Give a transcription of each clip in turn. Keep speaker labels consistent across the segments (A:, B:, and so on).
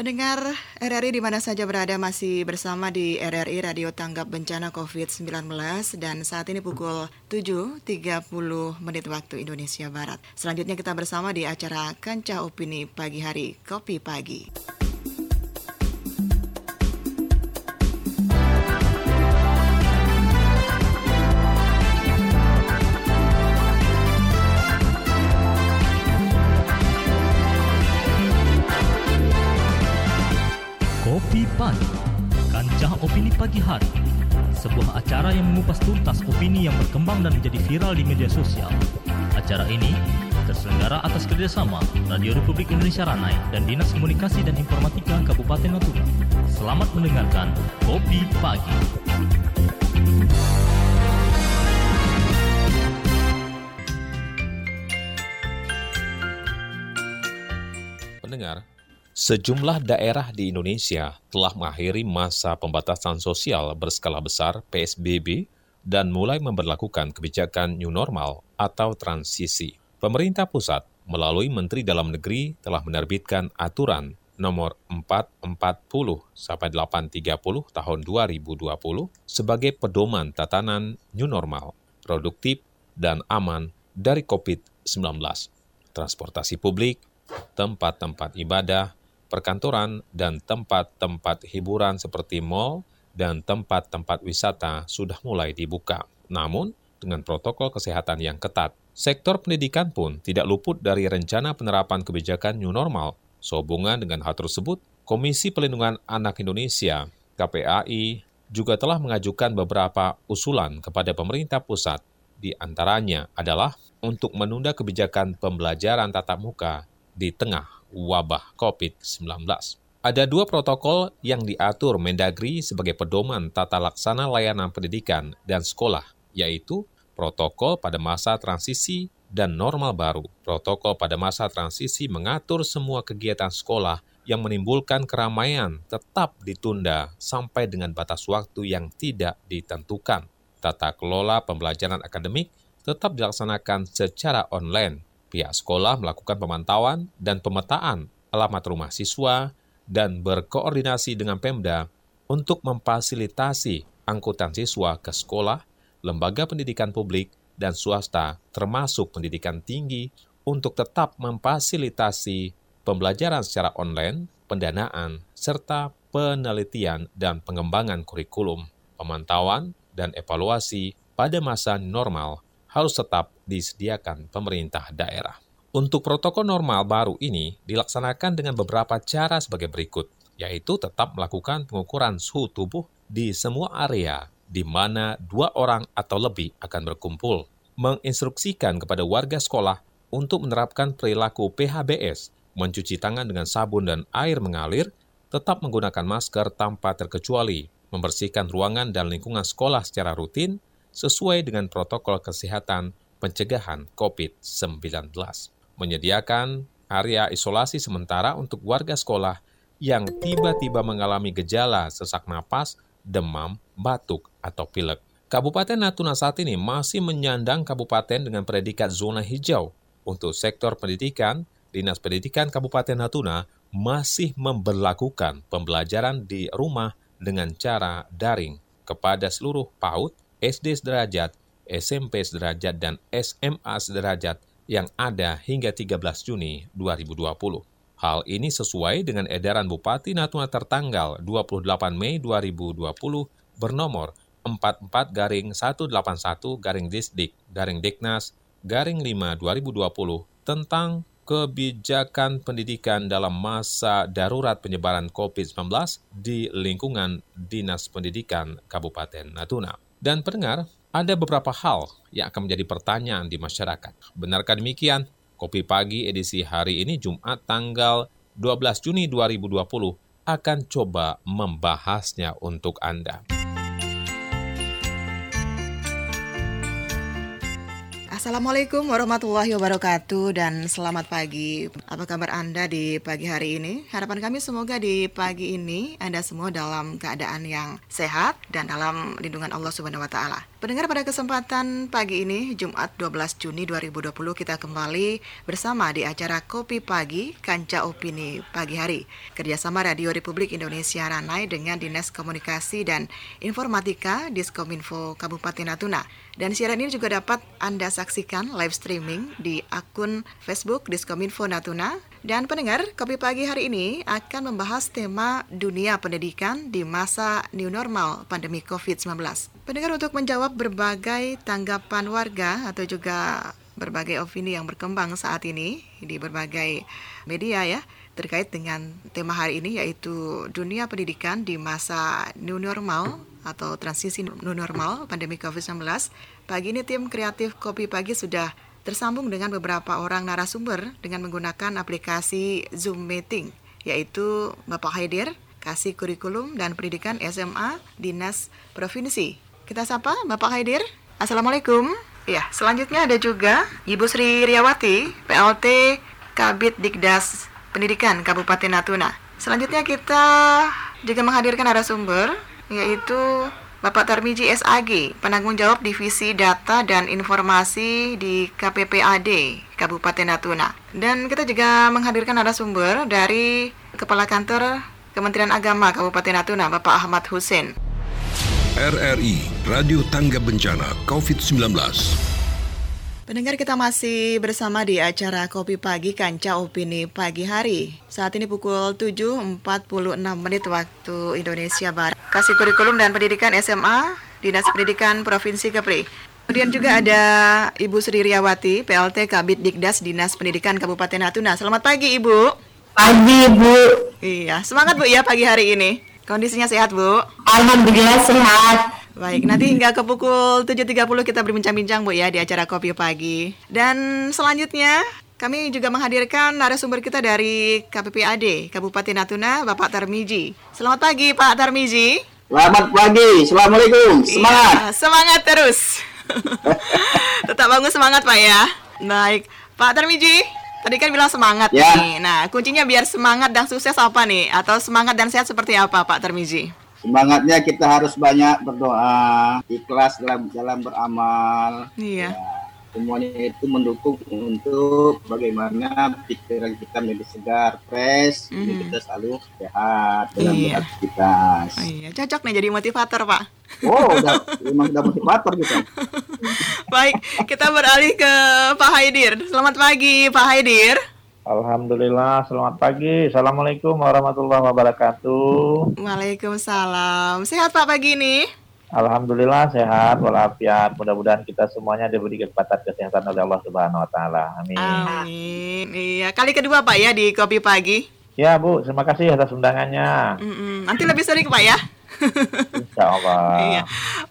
A: Pendengar RRI di mana saja berada masih bersama di RRI Radio Tanggap Bencana COVID-19 dan saat ini pukul 7.30 menit waktu Indonesia Barat. Selanjutnya kita bersama di acara Kancah Opini Pagi Hari Kopi Pagi.
B: Pagi Hari. Sebuah acara yang mengupas tuntas opini yang berkembang dan menjadi viral di media sosial. Acara ini terselenggara atas kerjasama Radio Republik Indonesia Ranai dan Dinas Komunikasi dan Informatika Kabupaten Natuna. Selamat mendengarkan Kopi Pagi.
C: Pendengar, Sejumlah daerah di Indonesia telah mengakhiri masa pembatasan sosial berskala besar (PSBB) dan mulai memperlakukan kebijakan new normal atau transisi. Pemerintah pusat melalui Menteri Dalam Negeri telah menerbitkan aturan nomor 440 sampai 830 tahun 2020 sebagai pedoman tatanan new normal, produktif dan aman dari COVID-19. Transportasi publik, tempat-tempat ibadah, perkantoran, dan tempat-tempat hiburan seperti mal dan tempat-tempat wisata sudah mulai dibuka. Namun, dengan protokol kesehatan yang ketat, sektor pendidikan pun tidak luput dari rencana penerapan kebijakan new normal. Sehubungan dengan hal tersebut, Komisi Pelindungan Anak Indonesia, KPAI, juga telah mengajukan beberapa usulan kepada pemerintah pusat. Di antaranya adalah untuk menunda kebijakan pembelajaran tatap muka di tengah wabah COVID-19. Ada dua protokol yang diatur Mendagri sebagai pedoman tata laksana layanan pendidikan dan sekolah, yaitu protokol pada masa transisi dan normal baru. Protokol pada masa transisi mengatur semua kegiatan sekolah yang menimbulkan keramaian tetap ditunda sampai dengan batas waktu yang tidak ditentukan. Tata kelola pembelajaran akademik tetap dilaksanakan secara online pihak sekolah melakukan pemantauan dan pemetaan alamat rumah siswa dan berkoordinasi dengan Pemda untuk memfasilitasi angkutan siswa ke sekolah, lembaga pendidikan publik, dan swasta termasuk pendidikan tinggi untuk tetap memfasilitasi pembelajaran secara online, pendanaan, serta penelitian dan pengembangan kurikulum, pemantauan, dan evaluasi pada masa normal harus tetap disediakan pemerintah daerah. Untuk protokol normal baru ini dilaksanakan dengan beberapa cara sebagai berikut, yaitu tetap melakukan pengukuran suhu tubuh di semua area di mana dua orang atau lebih akan berkumpul, menginstruksikan kepada warga sekolah untuk menerapkan perilaku PHBS, mencuci tangan dengan sabun dan air mengalir, tetap menggunakan masker tanpa terkecuali, membersihkan ruangan dan lingkungan sekolah secara rutin, sesuai dengan protokol kesehatan pencegahan COVID-19. Menyediakan area isolasi sementara untuk warga sekolah yang tiba-tiba mengalami gejala sesak napas, demam, batuk, atau pilek. Kabupaten Natuna saat ini masih menyandang kabupaten dengan predikat zona hijau. Untuk sektor pendidikan, Dinas Pendidikan Kabupaten Natuna masih memperlakukan pembelajaran di rumah dengan cara daring kepada seluruh PAUD SD sederajat, SMP sederajat, dan SMA sederajat yang ada hingga 13 Juni 2020. Hal ini sesuai dengan edaran Bupati Natuna tertanggal 28 Mei 2020 bernomor 44 garing 181 garing Disdik garing Deknas garing 5 2020 tentang kebijakan pendidikan dalam masa darurat penyebaran COVID-19 di lingkungan Dinas Pendidikan Kabupaten Natuna. Dan pendengar, ada beberapa hal yang akan menjadi pertanyaan di masyarakat. Benarkah demikian? Kopi Pagi edisi hari ini Jumat tanggal 12 Juni 2020 akan coba membahasnya untuk Anda.
A: Assalamualaikum warahmatullahi wabarakatuh dan selamat pagi. Apa kabar Anda di pagi hari ini? Harapan kami semoga di pagi ini Anda semua dalam keadaan yang sehat dan dalam lindungan Allah Subhanahu wa taala. Pendengar pada kesempatan pagi ini Jumat 12 Juni 2020 kita kembali bersama di acara Kopi Pagi Kanca Opini Pagi Hari kerjasama Radio Republik Indonesia Ranai dengan Dinas Komunikasi dan Informatika Diskominfo Kabupaten Natuna. Dan siaran ini juga dapat Anda saksikan live streaming di akun Facebook Diskominfo Natuna. Dan pendengar, Kopi Pagi hari ini akan membahas tema dunia pendidikan di masa new normal pandemi COVID-19. Pendengar untuk menjawab berbagai tanggapan warga atau juga berbagai opini yang berkembang saat ini di berbagai media ya terkait dengan tema hari ini yaitu dunia pendidikan di masa new normal atau transisi new normal pandemi COVID-19. Pagi ini tim kreatif Kopi Pagi sudah tersambung dengan beberapa orang narasumber dengan menggunakan aplikasi Zoom Meeting, yaitu Bapak Haidir, Kasih Kurikulum dan Pendidikan SMA Dinas Provinsi. Kita sapa Bapak Haidir. Assalamualaikum. Ya, selanjutnya ada juga Ibu Sri Riawati, PLT Kabit Dikdas Pendidikan Kabupaten Natuna. Selanjutnya kita juga menghadirkan narasumber yaitu Bapak Tarmiji SAG, penanggung jawab Divisi Data dan Informasi di KPPAD Kabupaten Natuna. Dan kita juga menghadirkan narasumber dari Kepala Kantor Kementerian Agama Kabupaten Natuna, Bapak Ahmad Hussein.
D: RRI Radio Tangga Bencana COVID-19
A: Pendengar kita masih bersama di acara Kopi Pagi Kanca Opini Pagi Hari. Saat ini pukul 7.46 menit waktu Indonesia Barat. Kasih kurikulum dan pendidikan SMA Dinas Pendidikan Provinsi Kepri. Kemudian juga ada Ibu Sri Riawati, PLT Kabit Dikdas Dinas Pendidikan Kabupaten Natuna. Selamat pagi Ibu.
E: Pagi Bu.
A: Iya, semangat Bu ya pagi hari ini. Kondisinya sehat Bu?
E: Alhamdulillah sehat.
A: Baik, nanti hingga ke pukul 7.30 kita berbincang-bincang Bu ya di acara Kopi Pagi. Dan selanjutnya kami juga menghadirkan narasumber kita dari KPPAD Kabupaten Natuna, Bapak Tarmiji. Selamat pagi Pak Tarmiji.
E: Selamat pagi. Assalamualaikum. Semangat.
A: Iya, semangat terus. Tetap bangun semangat Pak ya. Baik, Pak Tarmiji. Tadi kan bilang semangat
E: Ya.
A: nih. Nah, kuncinya biar semangat dan sukses apa nih? Atau semangat dan sehat seperti apa Pak Tarmiji?
E: Semangatnya kita harus banyak berdoa, ikhlas dalam dalam beramal.
A: Iya.
E: Ya, semuanya itu mendukung untuk bagaimana pikiran kita menjadi segar, fresh, jadi
A: Mhm.
E: kita selalu sehat dalam
A: Iya.
E: beraktivitas.
A: Oh, iya, cocok nih jadi motivator Pak.
E: Oh, udah, memang udah motivator gitu.
A: Baik, kita beralih ke Pak Haidir. Selamat pagi, Pak Haidir.
F: Alhamdulillah, selamat pagi. Assalamualaikum warahmatullahi wabarakatuh.
A: Waalaikumsalam. Sehat Pak pagi ini?
F: Alhamdulillah sehat walafiat. Mudah-mudahan kita semuanya diberi kesempatan kesehatan oleh Allah Subhanahu wa taala. Amin.
A: Amin. Iya, kali kedua Pak ya di Kopi Pagi.
F: Ya, Bu, terima kasih atas undangannya.
A: Mm-mm. Nanti lebih sering Pak ya.
F: Insya Allah.
A: Iya.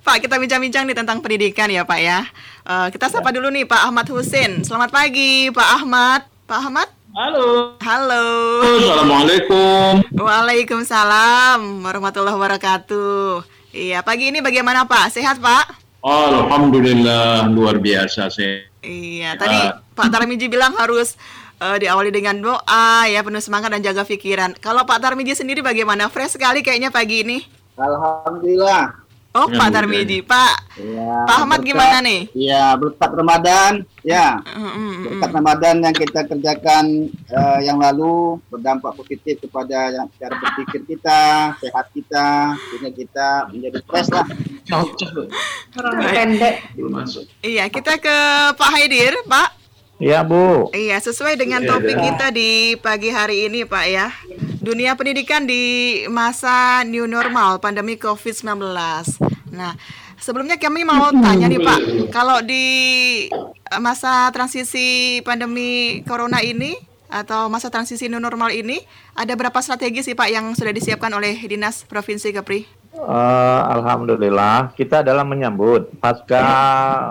A: Pak, kita bincang-bincang nih tentang pendidikan ya Pak ya. Eh, kita sapa dulu nih Pak Ahmad Husin. Selamat pagi Pak Ahmad. Pak Ahmad?
G: Halo.
A: Halo.
G: Assalamualaikum.
A: Waalaikumsalam warahmatullahi wabarakatuh. Iya, pagi ini bagaimana Pak? Sehat Pak?
G: Alhamdulillah luar biasa sih.
A: Iya, tadi Pak Tarmiji bilang harus eh, diawali dengan doa ya penuh semangat dan jaga pikiran. Kalau Pak Tarmiji sendiri bagaimana? Fresh sekali kayaknya pagi ini.
E: Alhamdulillah.
A: Oh, Pak
G: mudah.
A: Tarmiji, Pak.
E: Ya,
A: Pak Ahmad
E: berkat-
A: gimana nih?
E: Ya, berkat Ramadan. Ya, berkat Ramadan yang kita kerjakan eh, yang lalu berdampak positif kepada yang cara berpikir kita, sehat kita, sehingga kita menjadi fresh lah.
G: Belum masuk.
A: Iya, kita ke Pak Haidir, Pak.
F: Iya, Bu.
A: Iya, sesuai dengan
G: Iya,
A: topik
G: iya.
A: kita di pagi hari ini, Pak ya. Dunia pendidikan di masa new normal pandemi COVID-19. Nah, sebelumnya kami mau tanya nih, Pak. Kalau di masa transisi pandemi corona ini atau masa transisi new normal ini, ada berapa strategi sih, Pak, yang sudah disiapkan oleh Dinas Provinsi Kepri?
F: Eh, Alhamdulillah kita dalam menyambut pasca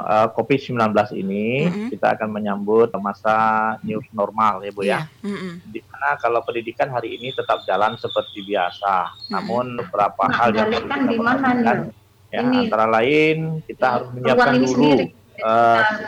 F: eh, COVID-19 ini
A: Mhm.
F: kita akan menyambut masa new normal ya Bu ya.
A: Mm-mm.
F: di mana kalau pendidikan hari ini tetap jalan seperti biasa, namun beberapa hal yang perlu kita
H: di mana
F: perhatikan,
H: nih?
F: ya
H: Ini.
F: antara lain kita harus menyiapkan
H: ini
F: dulu
H: Kita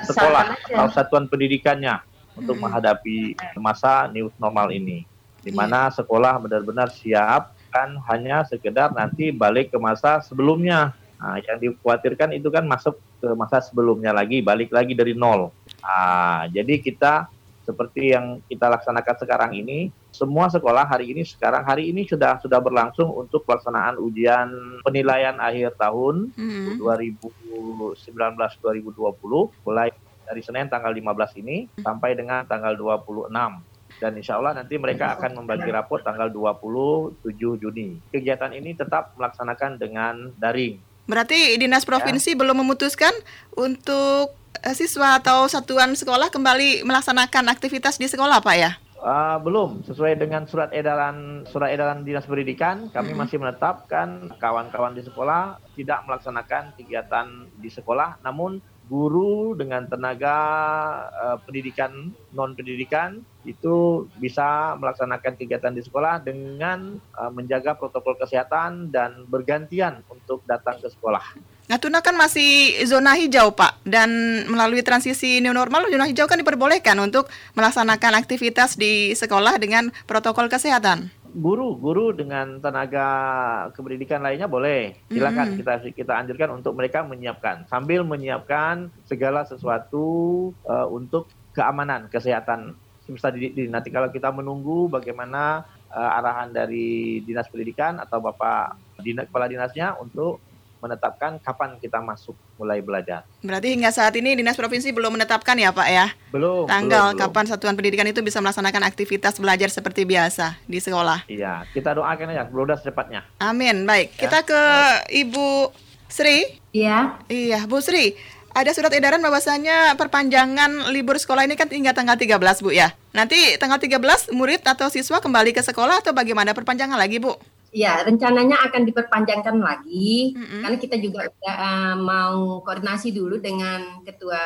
F: sekolah atau satuan pendidikannya untuk
A: Mm.
F: menghadapi masa new normal ini, di mana sekolah benar-benar siap kan hanya sekedar nanti balik ke masa sebelumnya. Nah, yang dikhawatirkan itu kan masuk ke masa sebelumnya lagi, balik lagi dari nol. Ah, jadi kita seperti yang kita laksanakan sekarang ini, semua sekolah hari ini sekarang hari ini sudah sudah berlangsung untuk pelaksanaan ujian penilaian akhir tahun
A: Mm-mm.
F: 2019-2020 mulai dari Senin tanggal 15 ini sampai dengan tanggal 26 dan insya Allah nanti mereka akan membagi rapot tanggal 27 Juni. Kegiatan ini tetap melaksanakan dengan daring.
A: Berarti dinas provinsi belum memutuskan untuk eh, siswa atau satuan sekolah kembali melaksanakan aktivitas di sekolah, Pak ya?
F: Ah, belum sesuai dengan surat edaran surat edaran dinas pendidikan kami masih menetapkan kawan-kawan di sekolah tidak melaksanakan kegiatan di sekolah namun guru dengan tenaga eh, pendidikan non pendidikan itu bisa melaksanakan kegiatan di sekolah dengan eh, menjaga protokol kesehatan dan bergantian untuk datang ke sekolah.
A: Natuna kan masih zona hijau, Pak. Dan melalui transisi new normal, zona hijau kan diperbolehkan untuk melaksanakan aktivitas di sekolah dengan protokol kesehatan.
F: Guru guru dengan tenaga kependidikan lainnya boleh. Silakan
A: Mm.
F: kita kita anjurkan untuk mereka menyiapkan. Sambil menyiapkan segala sesuatu eh, untuk keamanan kesehatan semesta didik nanti kalau kita menunggu bagaimana eh, arahan dari dinas pendidikan atau bapak dinas kepala dinasnya untuk menetapkan kapan kita masuk mulai belajar
A: Berarti hingga saat ini dinas provinsi belum menetapkan ya, Pak ya?
F: belum
A: Tanggal
F: belum, belum.
A: kapan satuan pendidikan itu bisa melaksanakan aktivitas belajar seperti biasa di sekolah.
F: iya kita doakan aja mudah secepatnya
A: Amin. Baik,
F: Ya.
A: kita ke Ibu Sri.
H: Iya.
A: Iya, Bu Sri. Ada surat edaran bahwasanya perpanjangan libur sekolah ini kan hingga tanggal 13, Bu ya. Nanti tanggal 13 murid atau siswa kembali ke sekolah atau bagaimana perpanjangan lagi, Bu?
H: Ya, rencananya akan diperpanjangkan lagi
A: Mm-mm.
H: karena kita juga udah, eh, mau koordinasi dulu dengan ketua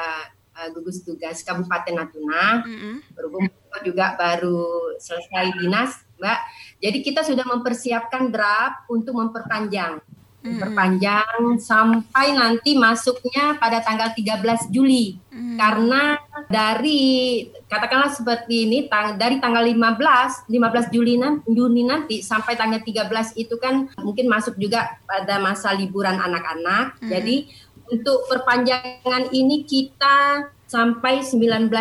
H: eh, gugus tugas Kabupaten Natuna.
A: Mm-mm.
H: Berhubung juga baru selesai dinas, Mbak. Jadi kita sudah mempersiapkan draft untuk memperpanjang.
A: Mm-mm.
H: Memperpanjang sampai nanti masuknya pada tanggal 13 Juli.
A: Mm.
H: Karena dari katakanlah seperti ini tang, dari tanggal 15 15 Juli nan- Juni nanti sampai tanggal 13 itu kan mungkin masuk juga pada masa liburan anak-anak.
A: Hmm.
H: Jadi untuk perpanjangan ini kita sampai 19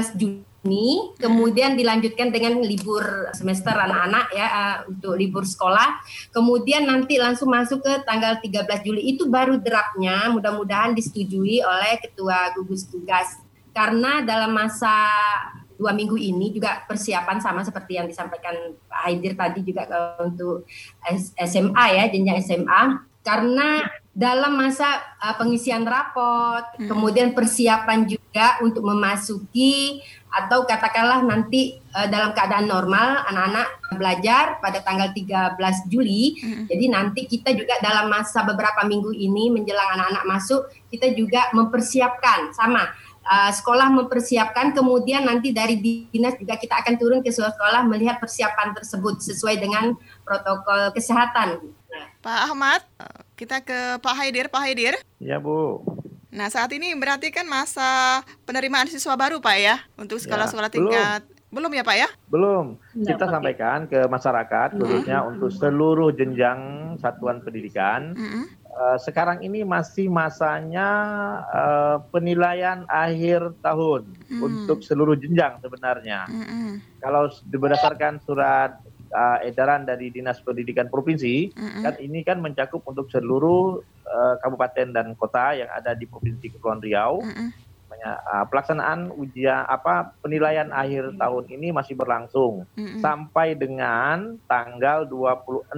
H: Juni, kemudian dilanjutkan dengan libur semester anak-anak ya eh, untuk libur sekolah. Kemudian nanti langsung masuk ke tanggal 13 Juli. Itu baru draftnya mudah-mudahan disetujui oleh ketua gugus tugas. Karena dalam masa dua minggu ini juga persiapan sama seperti yang disampaikan Pak Haidir tadi juga eh, untuk SMA ya jenjang SMA karena dalam masa eh, pengisian rapot
A: Hmm.
H: kemudian persiapan juga untuk memasuki atau katakanlah nanti eh, dalam keadaan normal anak-anak belajar pada tanggal 13 Juli
A: Mm.
H: jadi nanti kita juga dalam masa beberapa minggu ini menjelang anak-anak masuk kita juga mempersiapkan sama uh, sekolah mempersiapkan kemudian nanti dari dinas juga kita akan turun ke sekolah melihat persiapan tersebut sesuai dengan protokol kesehatan.
A: Pak Ahmad, kita ke Pak Haidir. Pak Haidir,
F: ya bu
A: nah saat ini berarti kan masa penerimaan siswa baru, Pak ya, untuk sekolah-sekolah
F: Ya, belum.
A: tingkat belum ya, Pak ya?
F: Belum. Kita
H: Pak.
F: sampaikan ke masyarakat, khususnya untuk seluruh jenjang satuan pendidikan.
A: Mm-mm.
F: Eh, sekarang ini masih masanya eh, penilaian akhir tahun
A: Hmm.
F: untuk seluruh jenjang sebenarnya.
A: Mm-mm.
F: Kalau s- berdasarkan surat eh, edaran dari Dinas Pendidikan Provinsi,
A: Mm-mm.
F: kan ini kan mencakup untuk seluruh eh, kabupaten dan kota yang ada di Provinsi Kepulauan Riau. Namanya, eh, pelaksanaan ujian apa penilaian akhir tahun ini masih berlangsung
A: Mm-mm.
F: sampai dengan tanggal 26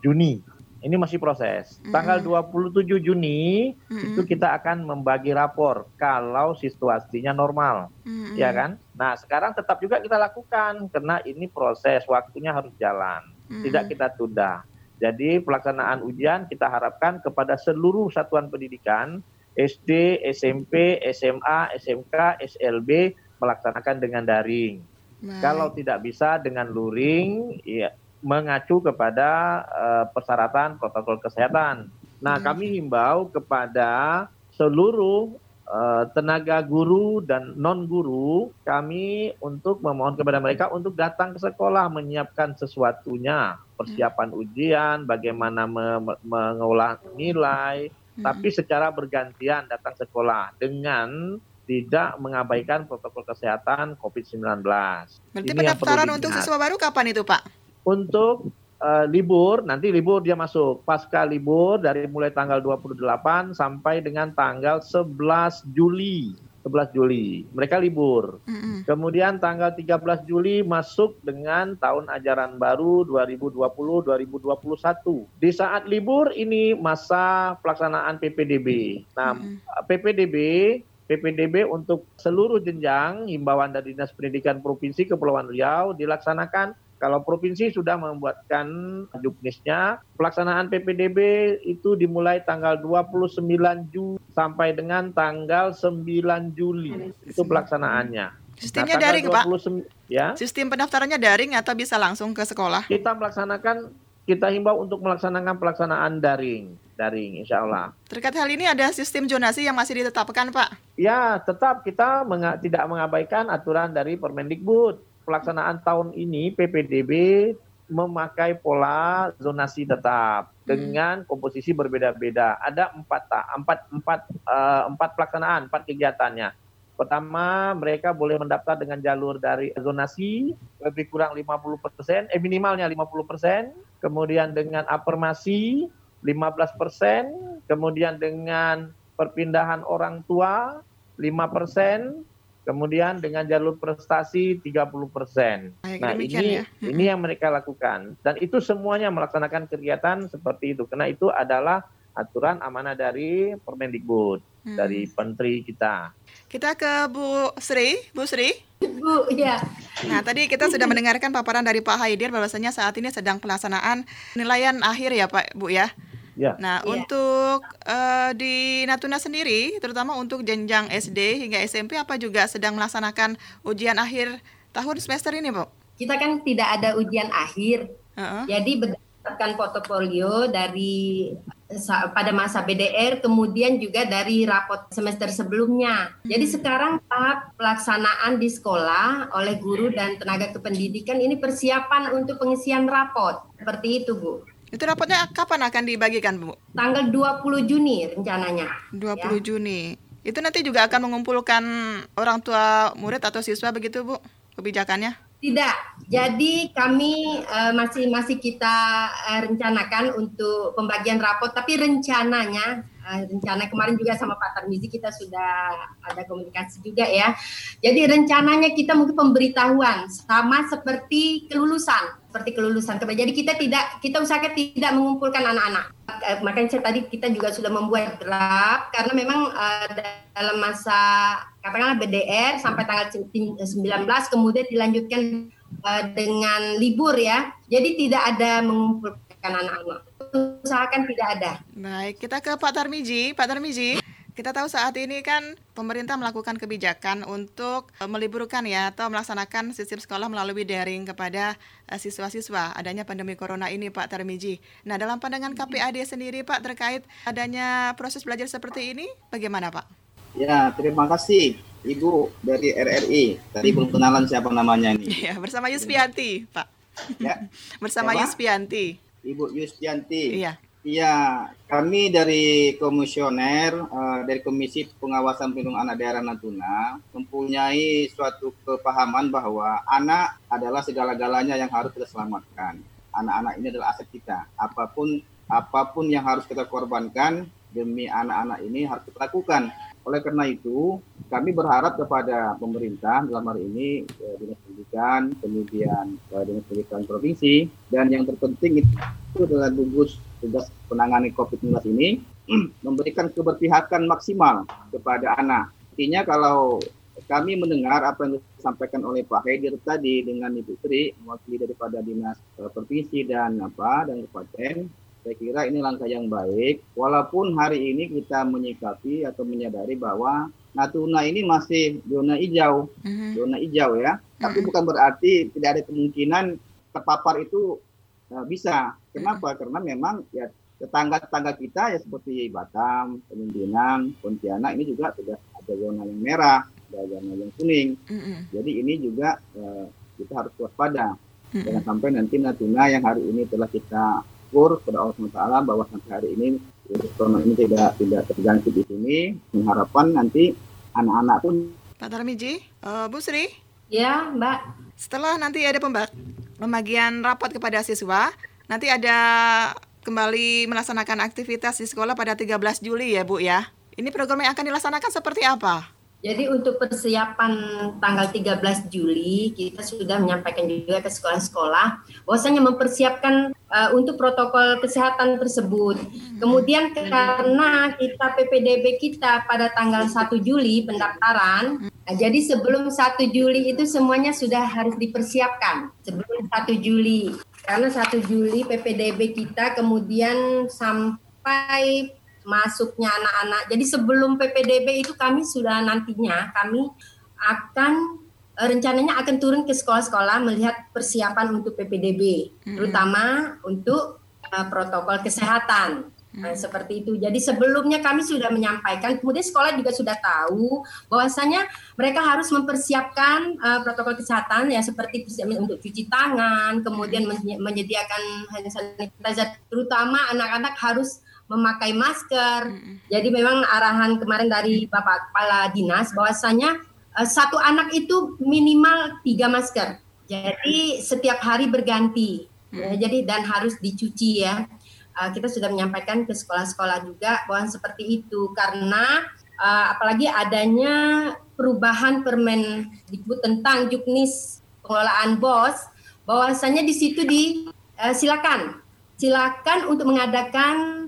F: Juni. Ini masih proses. Tanggal 27 Juni
A: Mm-mm.
F: itu kita akan membagi rapor kalau situasinya normal,
A: Mm-mm.
F: ya kan? Nah, sekarang tetap juga kita lakukan karena ini proses waktunya harus jalan.
A: Mm-mm.
F: Tidak kita tunda. Jadi pelaksanaan ujian kita harapkan kepada seluruh satuan pendidikan SD, SMP, SMA, SMK, SLB melaksanakan dengan daring.
A: Baik.
F: Kalau tidak bisa dengan luring, ya, mengacu kepada eh, persyaratan protokol kesehatan. Nah,
A: Hmm.
F: kami himbau kepada seluruh eh, tenaga guru dan non guru kami untuk memohon kepada mereka untuk datang ke sekolah menyiapkan sesuatunya persiapan ujian bagaimana me- me- mengolah nilai tapi secara bergantian datang sekolah dengan tidak mengabaikan protokol kesehatan COVID-19.
A: Berarti
F: Ini
A: pendaftaran untuk siswa baru kapan itu Pak?
F: Untuk eh, libur, nanti libur dia masuk. Pasca libur dari mulai tanggal 28 sampai dengan tanggal 11 Juli. 11 Juli. Mereka libur.
A: Mm-mm.
F: Kemudian tanggal 13 Juli masuk dengan tahun ajaran baru 2020-2021. Di saat libur ini masa pelaksanaan PPDB. Nah, PPDB PPDB untuk seluruh jenjang himbauan dari Dinas Pendidikan Provinsi Kepulauan Riau dilaksanakan kalau provinsi sudah membuatkan juknisnya, pelaksanaan PPDB itu dimulai tanggal 29 Juli sampai dengan tanggal 9 Juli. Itu pelaksanaannya.
A: Sistemnya
F: Nah,
A: daring, Pak?
F: 29 Ya.
A: Sistem pendaftarannya daring atau bisa langsung ke sekolah?
F: Kita melaksanakan kita himbau untuk melaksanakan pelaksanaan daring, daring insya Allah.
A: Terkait hal ini ada sistem zonasi yang masih ditetapkan Pak?
F: Ya, tetap kita menga- tidak mengabaikan aturan dari Permendikbud. Pelaksanaan tahun ini PPDB memakai pola zonasi tetap dengan komposisi berbeda-beda. Ada empat tak, empat empat eh, empat pelaksanaan, empat kegiatannya. Pertama, mereka boleh mendaftar dengan jalur dari zonasi lebih kurang 50%, eh minimalnya 50%, kemudian dengan afirmasi 15%, kemudian dengan perpindahan orang tua 5%, kemudian dengan jalur prestasi 30%.
A: Baik,
F: Nah, ini
A: ya.
F: ini yang mereka lakukan dan itu semuanya melaksanakan kegiatan seperti itu karena itu adalah aturan amanah dari Permendikbud
A: Hmm.
F: dari menteri kita.
A: Kita ke Bu Sri, Bu Sri.
H: Bu, ya.
A: Nah, tadi kita sudah mendengarkan paparan dari Pak Haidir bahwasanya saat ini sedang pelaksanaan penilaian akhir ya Pak, Bu ya.
F: Ya.
A: Nah,
H: Iya.
A: untuk eh, di Natuna sendiri, terutama untuk jenjang SD hingga SMP, apa juga sedang melaksanakan ujian akhir tahun semester ini, Bu?
H: Kita kan tidak ada ujian akhir.
A: Heeh.
H: Jadi berdasarkan portofolio dari pada masa BDR kemudian juga dari rapot semester sebelumnya. Jadi sekarang tahap pelaksanaan di sekolah oleh guru dan tenaga kependidikan ini persiapan untuk pengisian rapot. Seperti itu, Bu.
A: Itu rapotnya kapan akan dibagikan, Bu?
H: Tanggal 20 Juni rencananya.
A: 20 Juni. Itu nanti juga akan mengumpulkan orang tua murid atau siswa begitu, Bu? Kebijakannya?
H: Tidak. Jadi kami eh, masih masih kita eh, rencanakan untuk pembagian rapot, tapi rencananya rencana kemarin juga sama Pak Tarmizi kita sudah ada komunikasi juga ya. Jadi rencananya kita mungkin pemberitahuan sama seperti kelulusan, seperti kelulusan. Jadi kita tidak kita usahakan tidak mengumpulkan anak-anak. Eh, Makanya saya tadi kita juga sudah membuat draft karena memang eh, dalam masa katakanlah BDR sampai tanggal 19 kemudian dilanjutkan eh, dengan libur ya. Jadi tidak ada mengumpulkan anak-anak. Usahakan tidak ada.
A: Baik, kita ke Pak Tarmiji. Pak Tarmiji, kita tahu saat ini kan pemerintah melakukan kebijakan untuk eh, meliburkan ya atau melaksanakan sistem sekolah melalui daring kepada eh, siswa-siswa adanya pandemi corona ini Pak Tarmiji. Nah, dalam pandangan KPAD sendiri Pak terkait adanya proses belajar seperti ini bagaimana Pak?
E: Ya, terima kasih Ibu dari RRI. Tadi belum kenalan siapa namanya ini.
A: Ya, bersama Yuspianti, Pak.
E: Ya,
A: Bersama
E: Siapa? Ibu Yustianti.
A: Iya.
E: Iya, kami dari komisioner eh, dari Komisi Pengawasan Perlindungan Anak Daerah Natuna mempunyai suatu kepahaman bahwa anak adalah segala-galanya yang harus kita selamatkan. Anak-anak ini adalah aset kita. Apa pun apa pun yang harus kita korbankan demi anak-anak ini harus kita lakukan. Oleh karena itu, kami berharap kepada pemerintah dalam hari ini eh, dinas pendidikan, kemudian eh, dinas pendidikan provinsi, dan yang terpenting itu adalah gugus tugas penangani COVID-19 ini memberikan keberpihakan maksimal kepada anak. Artinya kalau kami mendengar apa yang disampaikan oleh Pak Haidir tadi dengan Ibu Tri, mewakili daripada dinas eh, provinsi dan apa dan kabupaten, saya kira ini langkah yang baik. Walaupun hari ini kita menyikapi atau menyadari bahwa Natuna ini masih zona hijau,
A: Mhm.
E: zona hijau ya. Tapi bukan berarti tidak ada kemungkinan terpapar itu eh, bisa. Kenapa? Karena memang ya tetangga-tetangga kita ya seperti Batam, Pemimpinan, Pontianak ini juga sudah ada zona yang merah, ada zona yang kuning. Jadi ini juga eh, kita harus waspada. Jangan sampai nanti Natuna yang hari ini telah kita syukur kepada Allah SWT bahwa sampai hari ini virus corona ini tidak tidak terjangkit di sini. Mengharapkan nanti anak-anak pun
A: Pak Tarmiji, eh, Bu Sri,
H: Ya, Mbak.
A: setelah nanti ada pembak pembagian rapot kepada siswa, nanti ada kembali melaksanakan aktivitas di sekolah pada 13 Juli ya Bu ya. Ini program yang akan dilaksanakan seperti apa?
H: Jadi untuk persiapan tanggal 13 Juli kita sudah menyampaikan juga ke sekolah-sekolah bahwasanya mempersiapkan uh, untuk protokol kesehatan tersebut. Kemudian karena kita PPDB kita pada tanggal 1 Juli pendaftaran, nah, jadi sebelum 1 Juli itu semuanya sudah harus dipersiapkan sebelum 1 Juli. Karena 1 Juli PPDB kita kemudian sampai masuknya anak-anak. Jadi sebelum PPDB itu kami sudah nantinya kami akan eh, rencananya akan turun ke sekolah-sekolah melihat persiapan untuk PPDB, terutama untuk eh, protokol kesehatan. Nah, seperti itu. Jadi sebelumnya kami sudah menyampaikan, kemudian sekolah juga sudah tahu bahwasanya mereka harus mempersiapkan eh, protokol kesehatan ya seperti untuk cuci tangan, kemudian menye- menyediakan hand sanitizer, terutama anak-anak harus memakai masker. Jadi memang arahan kemarin dari Bapak Kepala Dinas bahwasanya eh, satu anak itu minimal tiga masker. Jadi setiap hari berganti. Ya, jadi dan harus dicuci ya. Eh, kita sudah menyampaikan ke sekolah-sekolah juga bahwa seperti itu karena eh, apalagi adanya perubahan Permendikbud tentang juknis pengelolaan BOS bahwasanya di situ di eh, silakan silakan untuk mengadakan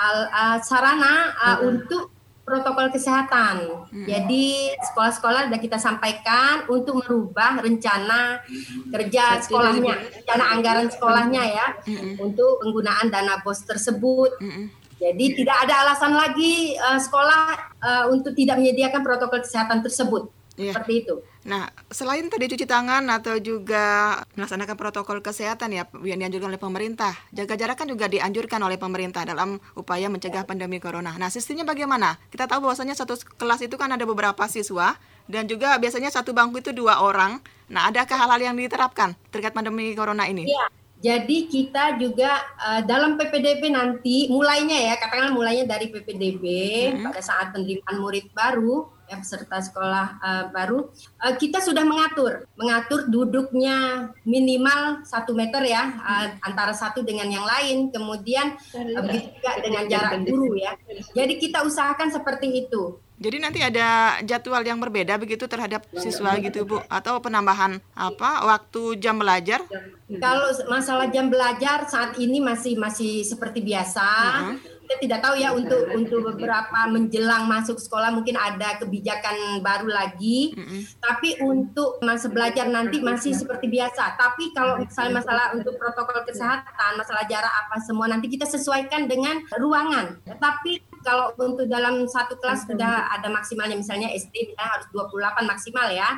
H: al- uh, sarana uh, untuk protokol kesehatan. Jadi sekolah-sekolah sudah kita sampaikan untuk merubah rencana kerja sekolahnya, rencana anggaran sekolahnya ya untuk penggunaan dana bos tersebut. Jadi tidak ada alasan lagi uh, sekolah uh, untuk tidak menyediakan protokol kesehatan tersebut.
A: Iya.
H: Seperti itu.
A: Nah, selain tadi cuci tangan atau juga melaksanakan protokol kesehatan ya yang dianjurkan oleh pemerintah, jaga jarak kan juga dianjurkan oleh pemerintah dalam upaya mencegah pandemi corona. Nah, sistemnya bagaimana? Kita tahu bahwasanya satu kelas itu kan ada beberapa siswa dan juga biasanya satu bangku itu dua orang. Nah, adakah hal-hal yang diterapkan terkait pandemi corona ini?
H: Iya. Jadi kita juga eh, dalam PPDB nanti mulainya ya katakanlah mulainya dari PPDB pada saat penerimaan murid baru ya peserta sekolah eh, baru eh, kita sudah mengatur mengatur duduknya minimal satu meter ya eh, antara satu dengan yang lain kemudian begitu juga dengan jarak guru ya. Jadi kita usahakan seperti itu.
A: Jadi nanti ada jadwal yang berbeda begitu terhadap siswa gitu, Bu, atau penambahan apa waktu jam belajar?
H: Kalau masalah jam belajar saat ini masih masih seperti biasa. Kita tidak tahu ya untuk untuk beberapa menjelang masuk sekolah mungkin ada kebijakan baru lagi. Tapi untuk masa belajar nanti masih seperti biasa. Tapi kalau misalnya masalah untuk protokol kesehatan, masalah jarak apa semua nanti kita sesuaikan dengan ruangan. Tapi kalau untuk dalam satu kelas sudah ada maksimalnya misalnya SD misalnya harus 28 maksimal ya.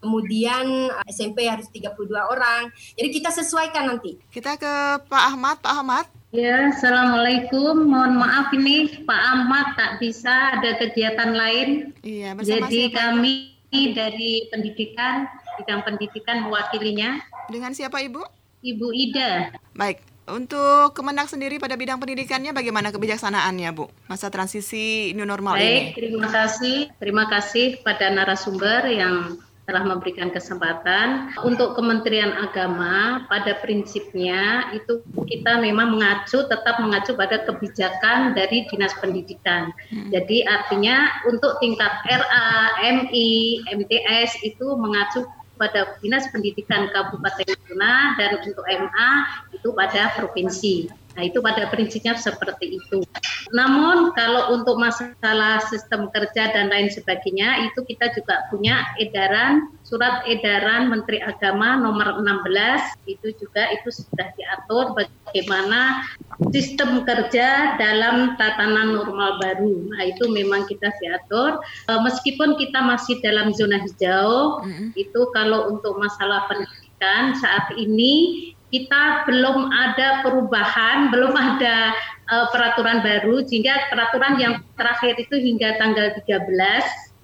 H: Kemudian eh, SMP harus 32 orang. Jadi kita sesuaikan nanti.
A: Kita ke Pak Ahmad, Pak Ahmad.
I: Ya, Assalamualaikum. Mohon maaf ini Pak Ahmad tak bisa ada kegiatan lain.
A: Iya, bersama
I: Jadi
A: siapa?
I: kami dari pendidikan, bidang pendidikan mewakilinya,
A: Dengan siapa, Ibu?
I: Ibu Ida.
A: Baik, untuk Kemendak sendiri pada bidang pendidikannya bagaimana kebijaksanaannya, Bu? Masa transisi new normal
I: Baik,
A: ini.
I: terima kasih. Terima kasih pada narasumber yang telah memberikan kesempatan. Untuk Kementerian Agama, pada prinsipnya itu kita memang mengacu, tetap mengacu pada kebijakan dari Dinas Pendidikan. Jadi artinya untuk tingkat RA, MI, MTS itu mengacu pada Dinas Pendidikan Kabupaten Natuna dan untuk MA itu pada provinsi. Nah, itu pada prinsipnya seperti itu. Namun kalau untuk masalah sistem kerja dan lain sebagainya itu kita juga punya edaran surat edaran Menteri Agama nomor 16 itu juga itu sudah diatur bagaimana sistem kerja dalam tatanan normal baru. Nah, itu memang kita diatur Eh, meskipun kita masih dalam zona hijau itu kalau untuk masalah pendidikan saat ini kita belum ada perubahan, belum ada uh, peraturan baru, sehingga peraturan yang terakhir itu hingga tanggal 13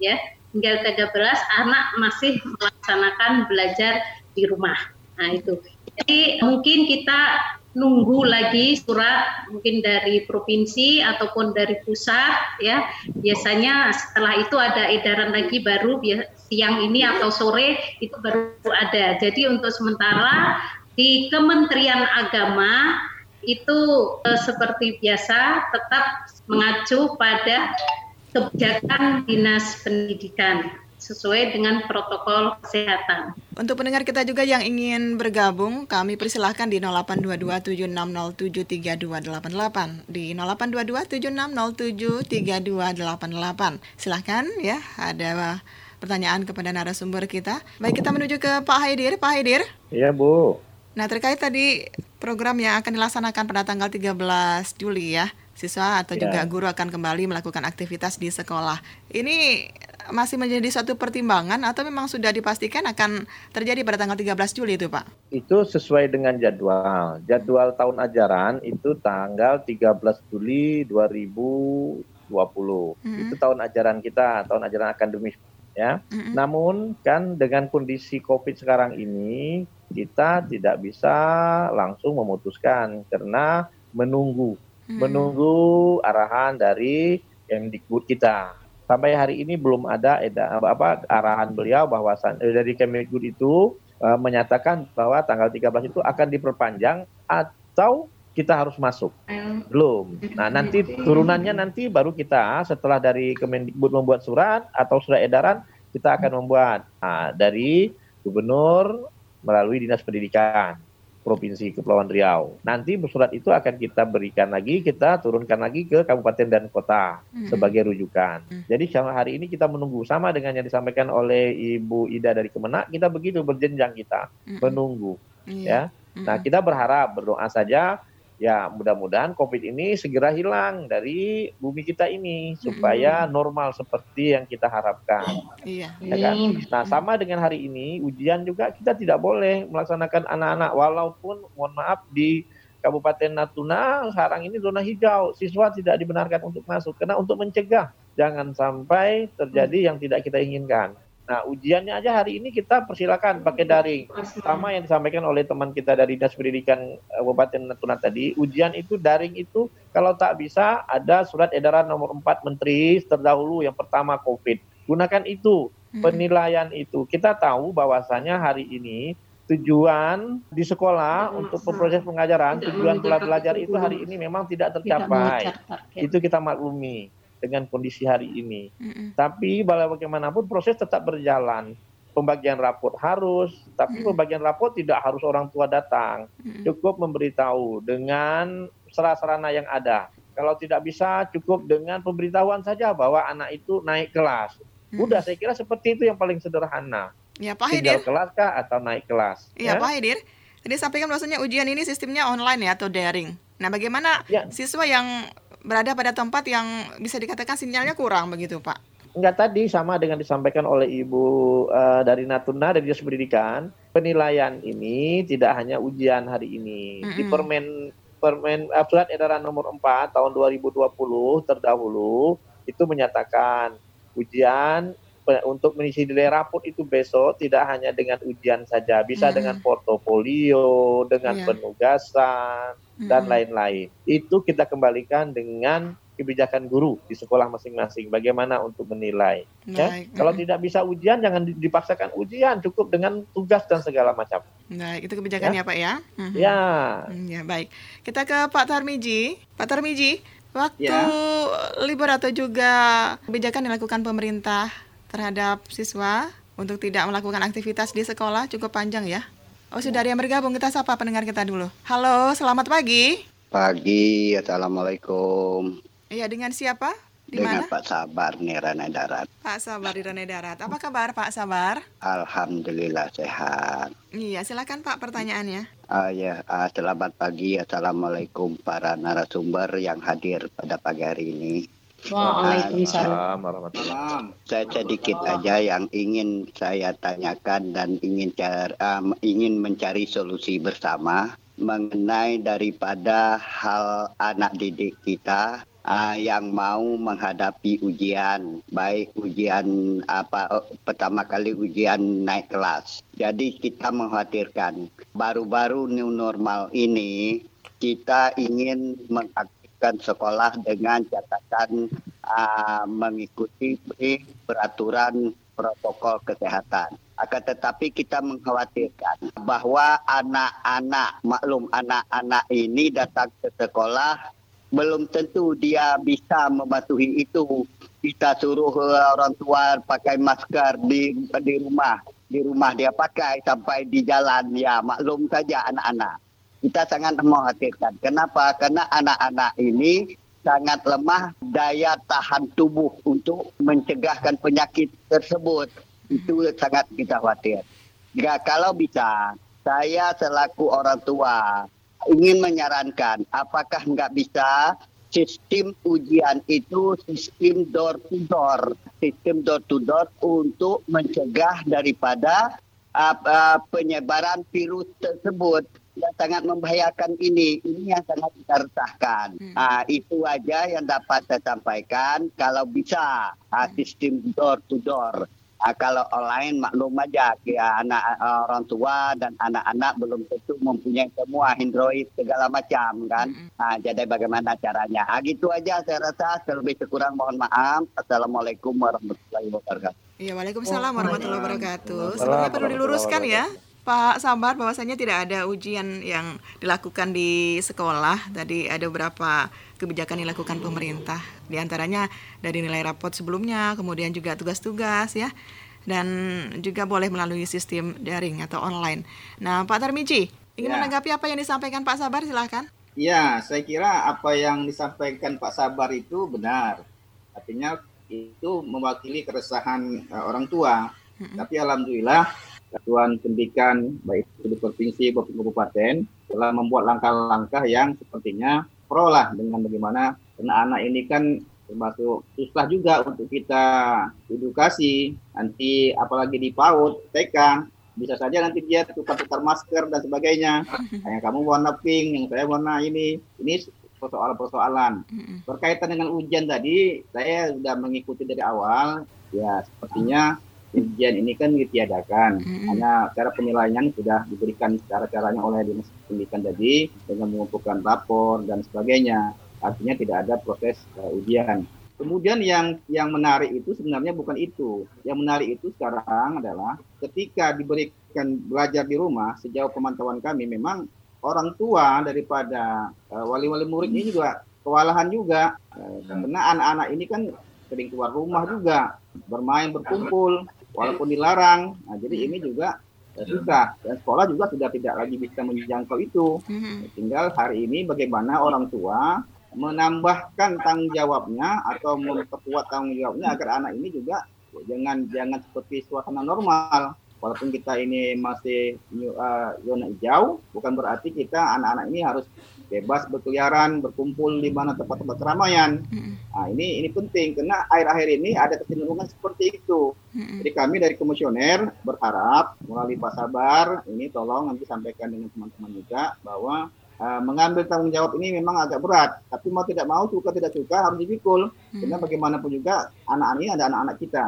I: ya tinggal 13 anak masih melaksanakan belajar di rumah. Nah itu. Jadi mungkin kita nunggu lagi surat mungkin dari provinsi ataupun dari pusat ya biasanya setelah itu ada edaran lagi baru siang ini atau sore itu baru ada jadi untuk sementara di Kementerian Agama itu eh, seperti biasa tetap mengacu pada kebijakan dinas pendidikan sesuai dengan protokol kesehatan.
A: Untuk pendengar kita juga yang ingin bergabung, kami persilahkan di 082276073288 di 082276073288. Silahkan ya, ada pertanyaan kepada narasumber kita. Baik, kita menuju ke Pak Haidir. Pak Haidir.
F: Iya, Bu.
A: Nah, terkait tadi program yang akan dilaksanakan pada tanggal 13 Juli ya, siswa atau ya. juga guru akan kembali melakukan aktivitas di sekolah. Ini masih menjadi suatu pertimbangan atau memang sudah dipastikan akan terjadi pada tanggal 13 Juli itu, Pak?
F: Itu sesuai dengan jadwal. Jadwal tahun ajaran itu tanggal 13 Juli 2020. Mm -hmm. Itu tahun ajaran kita, tahun ajaran akademis ya. Mm -hmm. Namun kan dengan kondisi Covid sekarang ini kita tidak bisa langsung memutuskan karena menunggu hmm. menunggu arahan dari Kemdikbud kita. Sampai hari ini belum ada eda, apa, arahan beliau bahwa eh, dari Kemdikbud itu uh, menyatakan bahwa tanggal 13 itu akan diperpanjang atau kita harus masuk. Belum. Nah, nanti turunannya nanti baru kita setelah dari Kemendikbud membuat surat atau surat edaran kita akan membuat nah, dari gubernur melalui Dinas Pendidikan Provinsi Kepulauan Riau. Nanti surat itu akan kita berikan lagi, kita turunkan lagi ke kabupaten dan kota hmm. sebagai rujukan. Hmm. Jadi hari ini kita menunggu sama dengan yang disampaikan oleh Ibu Ida dari Kemenak, kita begitu berjenjang kita hmm. menunggu. Iya. Ya. Nah, kita berharap berdoa saja ya mudah-mudahan COVID ini segera hilang dari bumi kita ini supaya normal seperti yang kita harapkan.
A: Iya.
F: Ya kan? Nah sama dengan hari ini ujian juga kita tidak boleh melaksanakan anak-anak walaupun mohon maaf di Kabupaten Natuna sekarang ini zona hijau siswa tidak dibenarkan untuk masuk karena untuk mencegah jangan sampai terjadi yang tidak kita inginkan. Nah, ujiannya aja hari ini kita persilakan pakai daring. Sama yang disampaikan oleh teman kita dari Dinas Pendidikan eh, Kabupaten Natuna tadi, ujian itu daring itu kalau tak bisa ada surat edaran nomor 4 Menteri terdahulu yang pertama COVID. Gunakan itu, hmm. penilaian itu. Kita tahu bahwasanya hari ini tujuan di sekolah untuk proses pengajaran, tujuan belajar itu hari ini memang tidak tercapai. Itu kita maklumi dengan kondisi hari ini. Mm-hmm. Tapi bagaimanapun proses tetap berjalan. Pembagian raport harus, tapi mm-hmm. pembagian raport tidak harus orang tua datang. Mm-hmm. Cukup memberitahu dengan sarana yang ada. Kalau tidak bisa cukup dengan pemberitahuan saja bahwa anak itu naik kelas. Mm-hmm. Udah saya kira seperti itu yang paling sederhana.
A: Ya Pak Hidir.
F: kelas kah atau naik kelas?
A: Ya, ya Pak Hidir. Tadi sampaikan maksudnya ujian ini sistemnya online ya atau daring. Nah bagaimana ya. siswa yang berada pada tempat yang bisa dikatakan sinyalnya kurang begitu Pak?
F: Enggak tadi sama dengan disampaikan oleh Ibu uh, dari Natuna dari Dinas Pendidikan, penilaian ini tidak hanya ujian hari ini. Mm -hmm. Di Permen Permen uh, Surat Edaran Nomor 4 tahun 2020 terdahulu itu menyatakan ujian untuk mengisi nilai raport itu besok tidak hanya dengan ujian saja, bisa hmm. dengan portofolio, dengan yeah. penugasan hmm. dan lain-lain. Itu kita kembalikan dengan kebijakan guru di sekolah masing-masing bagaimana untuk menilai. Ya? Kalau tidak bisa ujian jangan dipaksakan ujian, cukup dengan tugas dan segala macam.
A: Baik, itu kebijakannya ya? Pak ya.
F: Hmm. Ya.
A: Ya, baik. Kita ke Pak Tarmiji. Pak Tarmiji, waktu ya. libur atau juga kebijakan dilakukan pemerintah terhadap siswa untuk tidak melakukan aktivitas di sekolah cukup panjang ya. Oh sudah ada yang bergabung, kita sapa pendengar kita dulu. Halo, selamat pagi.
J: Pagi, Assalamualaikum.
A: Iya, dengan siapa?
J: Di dengan mana? Pak Sabar Rane Darat.
A: Pak Sabar di Darat. Apa kabar Pak Sabar?
J: Alhamdulillah sehat.
A: Iya, silakan Pak pertanyaannya.
J: Uh, ya, uh, selamat pagi. Assalamualaikum para narasumber yang hadir pada pagi hari ini.
I: Waalaikumsalam
J: Saya sedikit aja yang ingin saya tanyakan dan ingin cari, um, ingin mencari solusi bersama mengenai daripada hal anak didik kita uh, yang mau menghadapi ujian, baik ujian apa uh, pertama kali ujian naik kelas. Jadi kita mengkhawatirkan baru-baru new normal ini kita ingin mengaktifkan sekolah dengan catatan uh, mengikuti peraturan protokol kesehatan. Akan tetapi kita mengkhawatirkan bahwa anak-anak, maklum anak-anak ini datang ke sekolah belum tentu dia bisa mematuhi itu. Kita suruh orang tua pakai masker di di rumah, di rumah dia pakai sampai di jalan ya maklum saja anak-anak. Kita sangat mengkhawatirkan. Kenapa? Karena anak-anak ini sangat lemah daya tahan tubuh untuk mencegahkan penyakit tersebut. Itu sangat kita khawatir. Jika kalau bisa, saya selaku orang tua ingin menyarankan apakah nggak bisa sistem ujian itu sistem door to door, sistem door to door untuk mencegah daripada uh, penyebaran virus tersebut yang sangat membahayakan ini. Ini yang sangat kita resahkan. Hmm. Uh, itu aja yang dapat saya sampaikan. Kalau bisa uh, sistem door to door. Uh, kalau online maklum aja ya anak uh, orang tua dan anak-anak belum tentu mempunyai semua Android segala macam kan. Mm -hmm. uh, jadi bagaimana caranya? Uh, gitu aja saya rasa. Lebih kurang mohon maaf. Assalamualaikum warahmatullahi wabarakatuh.
A: Iya, Waalaikumsalam warahmatullahi wabarakatuh. Sebenarnya perlu diluruskan ya. Pak Sabar bahwasanya tidak ada ujian yang dilakukan di sekolah. Tadi ada beberapa kebijakan yang dilakukan pemerintah. Di antaranya dari nilai rapot sebelumnya, kemudian juga tugas-tugas ya. Dan juga boleh melalui sistem daring atau online. Nah, Pak Tarmiji, ingin ya. menanggapi apa yang disampaikan Pak Sabar silahkan.
E: Ya, saya kira apa yang disampaikan Pak Sabar itu benar. Artinya itu mewakili keresahan uh, orang tua. -hmm. Tapi alhamdulillah Satuan Pendidikan baik itu di provinsi maupun kabupaten telah membuat langkah-langkah yang sepertinya pro lah dengan bagaimana anak-anak ini kan termasuk susah juga untuk kita edukasi. Nanti apalagi di PAUD TK bisa saja nanti dia tukar-tukar masker dan sebagainya. Yang kamu warna pink yang saya warna ini. Ini persoalan-persoalan. Berkaitan dengan ujian tadi saya sudah mengikuti dari awal. Ya sepertinya ujian ini kan ditiadakan. Mm-hmm. Hanya cara penilaian sudah diberikan secara caranya oleh dinas pendidikan tadi dengan mengumpulkan rapor dan sebagainya. Artinya tidak ada proses uh, ujian. Kemudian yang yang menarik itu sebenarnya bukan itu. Yang menarik itu sekarang adalah ketika diberikan belajar di rumah sejauh pemantauan kami memang orang tua daripada uh, wali-wali murid ini juga kewalahan juga uh, karena anak-anak ini kan sering keluar rumah juga bermain berkumpul walaupun dilarang. Nah, jadi ini juga ya, susah dan sekolah juga sudah tidak lagi bisa menjangkau itu. Mm-hmm. Tinggal hari ini bagaimana orang tua menambahkan tanggung jawabnya atau memperkuat tanggung jawabnya agar anak ini juga jangan jangan seperti suasana normal. Walaupun kita ini masih uh, zona hijau, bukan berarti kita anak-anak ini harus bebas berkeliaran, berkumpul di mana tempat-tempat keramaian. Nah, ini ini penting karena akhir-akhir ini ada kecenderungan seperti itu. Jadi kami dari komisioner berharap melalui Pak Sabar ini tolong nanti sampaikan dengan teman-teman juga bahwa uh, mengambil tanggung jawab ini memang agak berat, tapi mau tidak mau suka tidak suka harus dipikul. Karena bagaimanapun juga anak-anak ini ada anak-anak kita.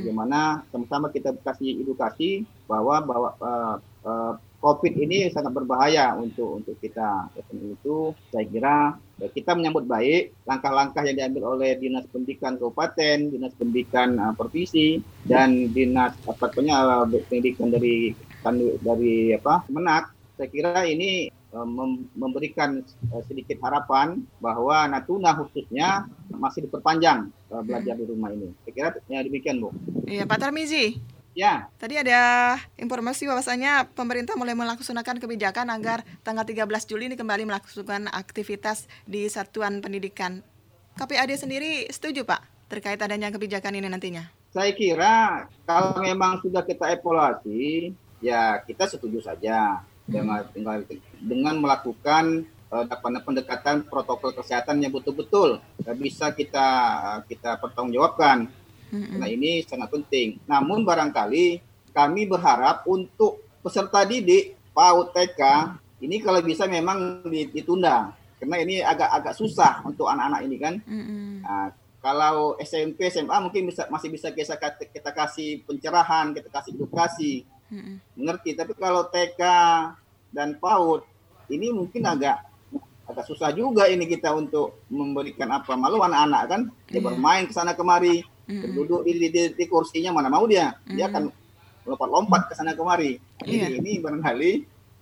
E: Bagaimana sama-sama kita kasih edukasi bahwa bahwa uh, uh, COVID ini sangat berbahaya untuk untuk kita. Oleh itu, saya kira ya, kita menyambut baik langkah-langkah yang diambil oleh Dinas Pendidikan Kabupaten, Dinas Pendidikan uh, Provinsi, dan Dinas apa uh, pendidikan dari dari apa Menak. Saya kira ini uh, memberikan sedikit harapan bahwa Natuna khususnya masih diperpanjang belajar di rumah ini. Saya kira ya, demikian, Bu.
A: Iya, Pak Tarmizi.
E: Ya.
A: Tadi ada informasi bahwasanya pemerintah mulai melaksanakan kebijakan agar tanggal 13 Juli ini kembali melakukan aktivitas di satuan pendidikan. KPAD sendiri setuju Pak terkait adanya kebijakan ini nantinya?
E: Saya kira kalau memang sudah kita evaluasi, ya kita setuju saja dengan dengan, dengan melakukan uh, pendekatan protokol kesehatan yang betul-betul bisa kita kita pertanggungjawabkan Nah ini sangat penting. Namun barangkali kami berharap untuk peserta didik PAUD TK ini kalau bisa memang ditunda karena ini agak-agak susah untuk anak-anak ini kan. Nah, kalau SMP, SMA mungkin bisa masih bisa kita, kita kasih pencerahan, kita kasih edukasi, mengerti. Tapi kalau TK dan PAUD ini mungkin agak agak susah juga ini kita untuk memberikan apa. Malu anak-anak kan dia
A: Iya.
E: bermain ke sana kemari,
A: Mm-mm.
E: duduk di, di, di, di kursinya mana mau dia. Dia
A: Mm.
E: akan lompat-lompat ke sana kemari. Jadi
A: Iya.
E: ini barangkali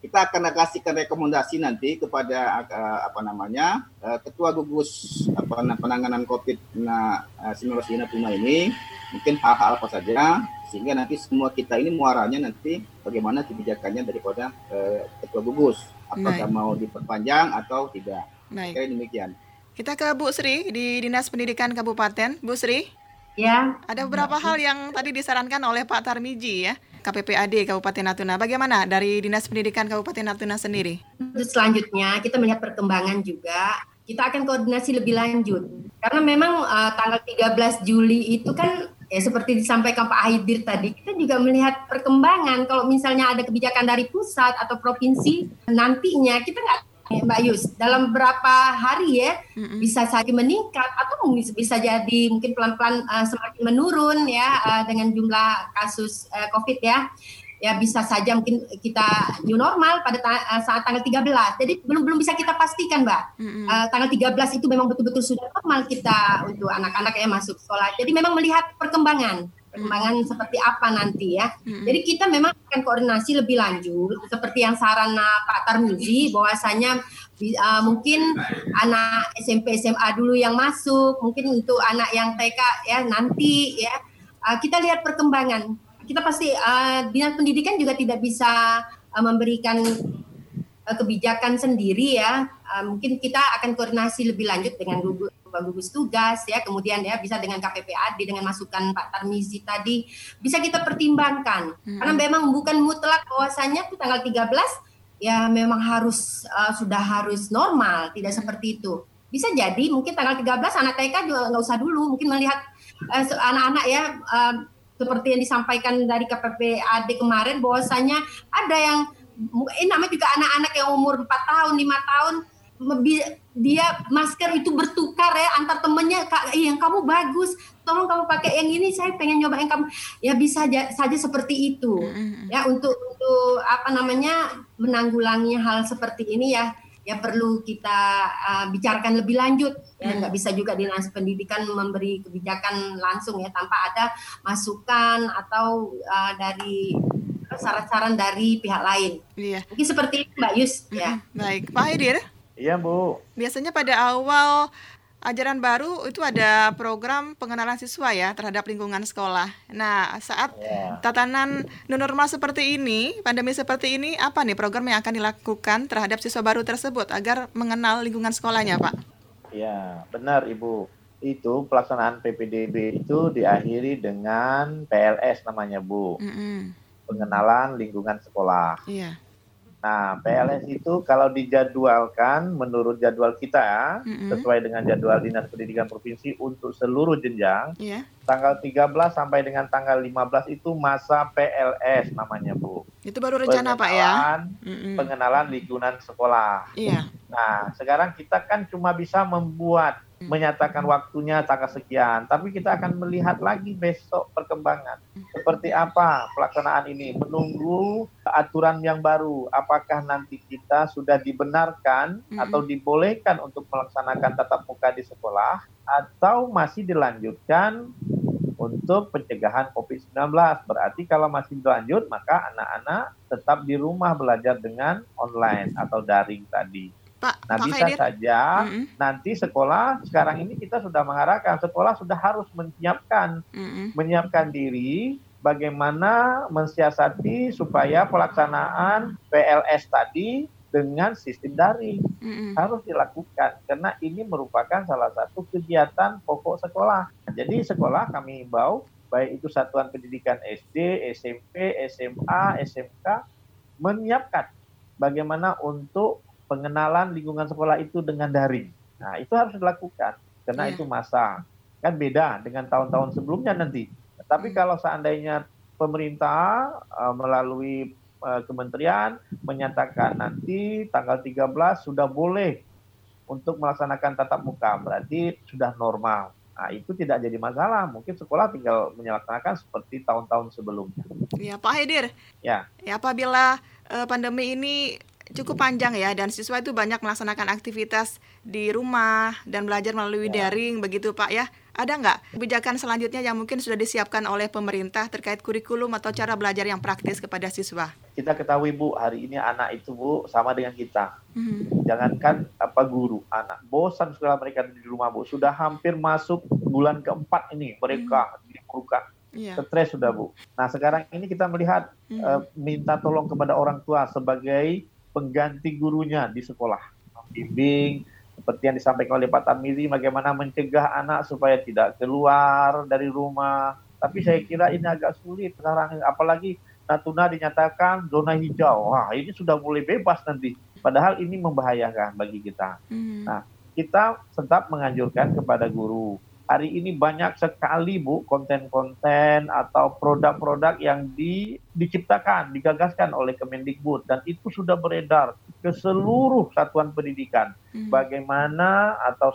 E: kita akan kasihkan rekomendasi nanti kepada eh, apa namanya eh, ketua gugus apa na- penanganan covid nah, eh, 19 di Natuna ini mungkin hal-hal apa saja sehingga nanti semua kita ini muaranya nanti bagaimana kebijakannya daripada eh, ketua gugus apakah
A: Baik.
E: mau diperpanjang atau tidak
A: Baik.
E: kira demikian
A: Kita ke Bu Sri di Dinas Pendidikan Kabupaten. Bu Sri,
H: Ya,
A: ada beberapa hal yang tadi disarankan oleh Pak Tarmiji ya, KPPAD Kabupaten Natuna. Bagaimana dari Dinas Pendidikan Kabupaten Natuna sendiri?
H: Terus selanjutnya kita melihat perkembangan juga. Kita akan koordinasi lebih lanjut. Karena memang uh, tanggal 13 Juli itu kan ya seperti disampaikan Pak Haidir tadi, kita juga melihat perkembangan. Kalau misalnya ada kebijakan dari pusat atau provinsi, nantinya kita nggak Mbak Yus, dalam berapa hari ya
A: Mm-mm.
H: bisa saja meningkat atau mungkin bisa jadi mungkin pelan-pelan uh, semakin menurun ya uh, dengan jumlah kasus uh, COVID ya. Ya bisa saja mungkin kita new normal pada ta- saat tanggal 13. Jadi belum belum bisa kita pastikan, Mbak.
A: Mm-mm.
H: Uh, tanggal 13 itu memang betul-betul sudah normal kita untuk anak-anak yang masuk sekolah. Jadi memang melihat perkembangan, perkembangan seperti apa nanti ya. Jadi kita memang akan koordinasi lebih lanjut seperti yang saran Pak Tarmizi bahwasanya uh, mungkin anak SMP SMA dulu yang masuk, mungkin untuk anak yang TK ya nanti ya uh, kita lihat perkembangan. Kita pasti uh, dinas pendidikan juga tidak bisa uh, memberikan uh, kebijakan sendiri ya. Uh, mungkin kita akan koordinasi lebih lanjut dengan gugus gugus tugas ya, kemudian ya bisa dengan KPPAD dengan masukan Pak Tarmizi tadi bisa kita pertimbangkan. Karena memang bukan mutlak bahwasanya tuh tanggal 13 ya memang harus uh, sudah harus normal, tidak seperti itu. Bisa jadi mungkin tanggal 13 anak TK juga nggak usah dulu, mungkin melihat uh, se- anak-anak ya uh, seperti yang disampaikan dari KPPAD kemarin bahwasanya ada yang ini namanya juga anak-anak yang umur 4 tahun, 5 tahun dia masker itu bertukar ya antar temennya kak "Ih, yang kamu bagus tolong kamu pakai yang ini saya pengen nyoba yang kamu ya bisa aja- saja seperti itu
A: Mm-mm.
H: ya untuk untuk apa namanya menanggulangi hal seperti ini ya ya perlu kita uh, bicarakan lebih lanjut ya nggak bisa juga dinas pendidikan memberi kebijakan langsung ya tanpa ada masukan atau uh, dari saran-saran dari pihak lain
A: Iya.
H: mungkin seperti itu Mbak Yus ya
A: Mm-mm. Baik, Pak Haidir.
F: Iya Bu,
A: Biasanya pada awal ajaran baru itu ada program pengenalan siswa ya terhadap lingkungan sekolah. Nah, saat
F: ya.
A: tatanan normal seperti ini, pandemi seperti ini, apa nih program yang akan dilakukan terhadap siswa baru tersebut agar mengenal lingkungan sekolahnya, Pak?
F: Ya, benar Ibu. Itu pelaksanaan PPDB itu diakhiri dengan PLS namanya Bu,
A: Mm-mm.
F: pengenalan lingkungan sekolah.
A: Iya.
F: Nah, PLS itu kalau dijadwalkan menurut jadwal kita
A: Mm-mm.
F: sesuai dengan jadwal Dinas Pendidikan Provinsi untuk seluruh jenjang,
A: Iya.
F: tanggal 13 sampai dengan tanggal 15 itu masa PLS namanya, Bu.
A: Itu baru rencana, Pak ya.
F: Pengenalan-
A: Mm-mm.
F: Pengenalan lingkungan sekolah.
A: Iya.
F: Nah, sekarang kita kan cuma bisa membuat menyatakan waktunya tanggal sekian, tapi kita akan melihat lagi besok perkembangan. Seperti apa pelaksanaan ini? Menunggu aturan yang baru. Apakah nanti kita sudah dibenarkan atau dibolehkan untuk melaksanakan tatap muka di sekolah atau masih dilanjutkan untuk pencegahan COVID-19. Berarti kalau masih berlanjut, maka anak-anak tetap di rumah belajar dengan online atau daring tadi.
A: Pak,
F: Nah,
A: Pak
F: bisa
A: Haidir.
F: saja
A: Mm-mm.
F: nanti sekolah sekarang ini kita sudah mengarahkan sekolah sudah harus menyiapkan
A: Mm-mm.
F: menyiapkan diri bagaimana mensiasati supaya pelaksanaan PLS tadi dengan sistem daring
A: Mm-mm.
F: harus dilakukan karena ini merupakan salah satu kegiatan pokok sekolah. Jadi sekolah kami himbau baik itu satuan pendidikan SD, SMP, SMA, SMK menyiapkan bagaimana untuk pengenalan lingkungan sekolah itu dengan daring. Nah, itu harus dilakukan karena
A: Iya.
F: itu masa. Kan beda dengan tahun-tahun sebelumnya nanti. Tapi
A: Hmm.
F: kalau seandainya pemerintah uh, melalui uh, kementerian menyatakan nanti tanggal 13 sudah boleh untuk melaksanakan tatap muka, berarti sudah normal. Nah, itu tidak jadi masalah. Mungkin sekolah tinggal menyelaksanakan seperti tahun-tahun sebelumnya.
A: Ya, Pak Haidir.
F: Ya.
A: Ya, apabila uh, pandemi ini cukup panjang ya dan siswa itu banyak melaksanakan aktivitas di rumah dan belajar melalui ya. daring begitu Pak ya. Ada nggak kebijakan selanjutnya yang mungkin sudah disiapkan oleh pemerintah terkait kurikulum atau cara belajar yang praktis kepada siswa?
F: Kita ketahui Bu, hari ini anak itu Bu sama dengan kita. Hmm. Jangankan apa guru, anak. Bosan sekolah mereka di rumah Bu. Sudah hampir masuk bulan keempat ini mereka hmm. diliburkan. Yeah. Stres sudah Bu. Nah sekarang ini kita melihat hmm. uh, minta tolong kepada orang tua sebagai pengganti gurunya di sekolah. Bimbing, seperti yang disampaikan oleh Pak Tarmizi, bagaimana mencegah anak supaya tidak keluar dari rumah. Tapi saya kira ini agak sulit sekarang, apalagi Natuna dinyatakan zona hijau. Wah, ini sudah mulai bebas nanti. Padahal ini membahayakan bagi kita. Hmm. Nah, kita tetap menganjurkan kepada guru hari ini banyak sekali Bu konten-konten atau produk-produk yang di, diciptakan, digagaskan oleh Kemendikbud dan itu sudah beredar ke seluruh satuan pendidikan. Hmm. Bagaimana atau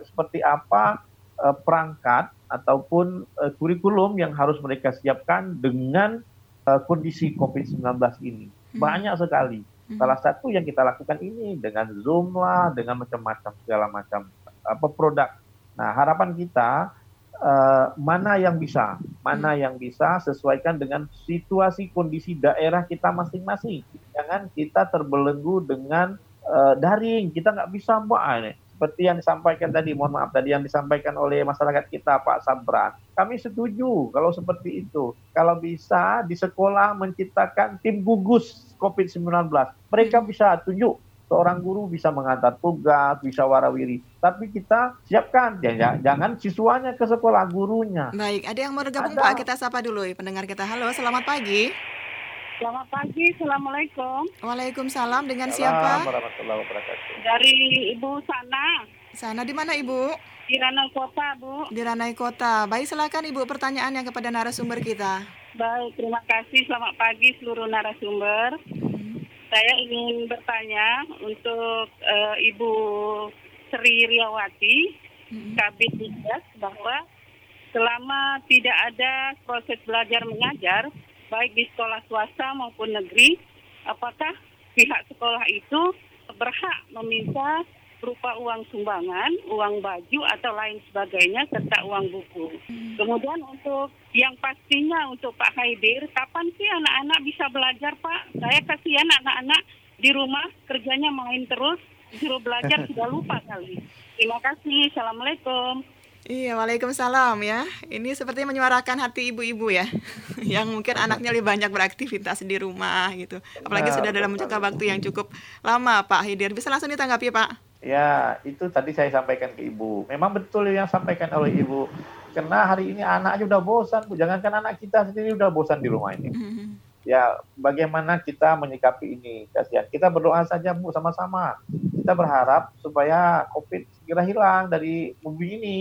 F: seperti apa uh, perangkat ataupun uh, kurikulum yang harus mereka siapkan dengan uh, kondisi COVID-19 ini. Hmm. Banyak sekali. Hmm. Salah satu yang kita lakukan ini dengan Zoom lah, dengan macam-macam segala macam apa produk Nah, harapan kita uh, mana yang bisa, mana hmm. yang bisa sesuaikan dengan situasi kondisi daerah kita masing-masing. Jangan kita terbelenggu dengan uh, daring. Kita nggak bisa mbak ini. Seperti yang disampaikan tadi, mohon maaf tadi yang disampaikan oleh masyarakat kita Pak Sabran. Kami setuju kalau seperti itu. Kalau bisa di sekolah menciptakan tim gugus COVID-19. Mereka hmm. bisa tunjuk seorang guru bisa mengantar tugas, bisa warawiri. Tapi kita siapkan, jangan, jangan siswanya ke sekolah gurunya.
A: Baik, ada yang mau bergabung ada. Pak? Kita sapa dulu pendengar kita. Halo, selamat pagi.
K: Selamat pagi, Assalamualaikum.
A: Waalaikumsalam, dengan siapa?
K: Dari Ibu Sana.
A: Sana di mana Ibu?
K: Di Ranai Kota, Bu.
A: Di Ranai Kota. Baik, silakan Ibu pertanyaannya kepada narasumber kita.
K: Baik, terima kasih. Selamat pagi seluruh narasumber saya ingin bertanya untuk uh, Ibu Sri Riawati, hmm. Kabit Dinas, bahwa selama tidak ada proses belajar mengajar, baik di sekolah swasta maupun negeri, apakah pihak sekolah itu berhak meminta berupa uang sumbangan, uang baju atau lain sebagainya serta uang buku. Hmm. Kemudian untuk yang pastinya untuk Pak Haidir, kapan sih anak-anak bisa belajar Pak? Saya kasihan anak-anak di rumah kerjanya main terus, suruh belajar sudah lupa kali. Terima kasih. Assalamualaikum.
A: Iya, waalaikumsalam ya. Ini seperti menyuarakan hati ibu-ibu ya, yang mungkin anaknya lebih banyak beraktivitas di rumah gitu. Apalagi nah, sudah dalam jangka waktu yang cukup lama, Pak Hidir. Bisa langsung ditanggapi, Pak?
F: Ya, itu tadi saya sampaikan ke Ibu. Memang betul yang sampaikan oleh Ibu. Karena hari ini anak aja udah bosan, Bu. Jangankan anak kita sendiri udah bosan di rumah ini. Mm-hmm. Ya, bagaimana kita menyikapi ini? Kasihan. Kita berdoa saja, Bu, sama-sama. Kita berharap supaya COVID segera hilang dari bumi ini.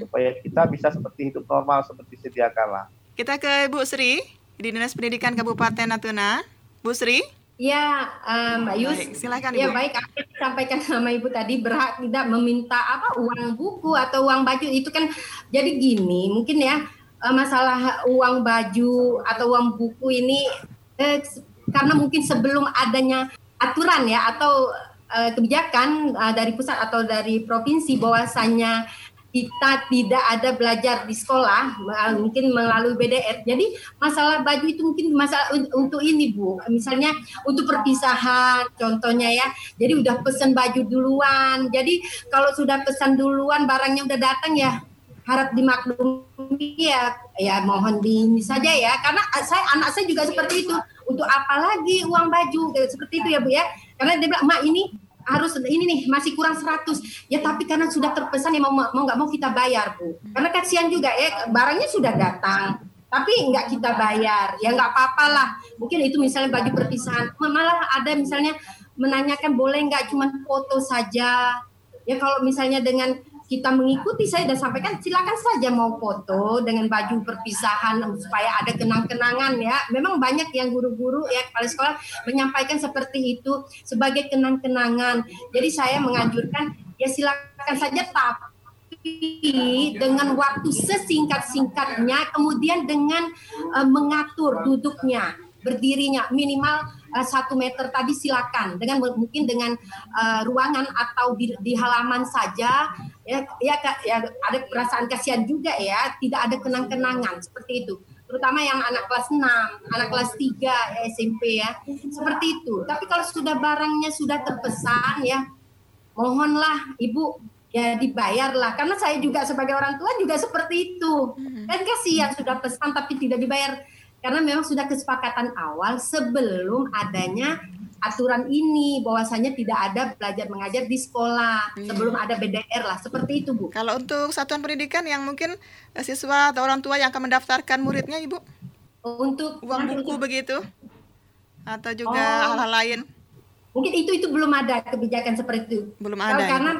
F: Supaya kita bisa seperti hidup normal seperti sedia kala.
A: Kita ke Bu Sri di Dinas Pendidikan Kabupaten Natuna. Bu Sri?
H: Ya, um, Mbak Yus.
A: Baik, silakan
H: Ya, baik. Apa yang disampaikan sama Ibu tadi berhak tidak meminta apa uang buku atau uang baju itu kan jadi gini, mungkin ya eh, masalah uang baju atau uang buku ini eh, karena mungkin sebelum adanya aturan ya atau eh, kebijakan uh, dari pusat atau dari provinsi bahwasanya kita tidak ada belajar di sekolah mungkin melalui BDR. Jadi masalah baju itu mungkin masalah untuk ini Bu. Misalnya untuk perpisahan contohnya ya. Jadi udah pesan baju duluan. Jadi kalau sudah pesan duluan barangnya udah datang ya harap dimaklumi ya ya mohon di ini saja ya karena saya anak saya juga seperti itu untuk apa lagi uang baju seperti itu ya Bu ya karena dia bilang mak ini harus ini nih masih kurang 100 ya tapi karena sudah terpesan ya mau mau nggak mau kita bayar bu. Karena kasihan juga ya barangnya sudah datang tapi nggak kita bayar. Ya nggak apa-apa lah. Mungkin itu misalnya baju perpisahan. Malah ada misalnya menanyakan boleh nggak cuma foto saja? Ya kalau misalnya dengan kita mengikuti saya sudah sampaikan silakan saja mau foto dengan baju perpisahan supaya ada kenang-kenangan ya. Memang banyak yang guru-guru ya kepala sekolah menyampaikan seperti itu sebagai kenang-kenangan. Jadi saya menganjurkan ya silakan saja tapi dengan waktu sesingkat-singkatnya kemudian dengan uh, mengatur duduknya berdirinya minimal satu meter tadi silakan. Dengan mungkin dengan uh, ruangan atau di, di halaman saja. Ya, ya ya ada perasaan kasihan juga ya. Tidak ada kenang-kenangan seperti itu. Terutama yang anak kelas 6, anak kelas 3 ya, SMP ya. Seperti itu. Tapi kalau sudah barangnya sudah terpesan ya, mohonlah Ibu ya dibayarlah. Karena saya juga sebagai orang tua juga seperti itu. Kan kasihan sudah pesan tapi tidak dibayar karena memang sudah kesepakatan awal sebelum adanya aturan ini bahwasanya tidak ada belajar mengajar di sekolah hmm. sebelum ada BDR lah seperti itu Bu.
A: Kalau untuk satuan pendidikan yang mungkin eh, siswa atau orang tua yang akan mendaftarkan muridnya Ibu
H: untuk
A: uang buku begitu atau juga hal hal-hal lain.
H: Mungkin itu itu belum ada kebijakan seperti itu.
A: Belum ada.
H: Karena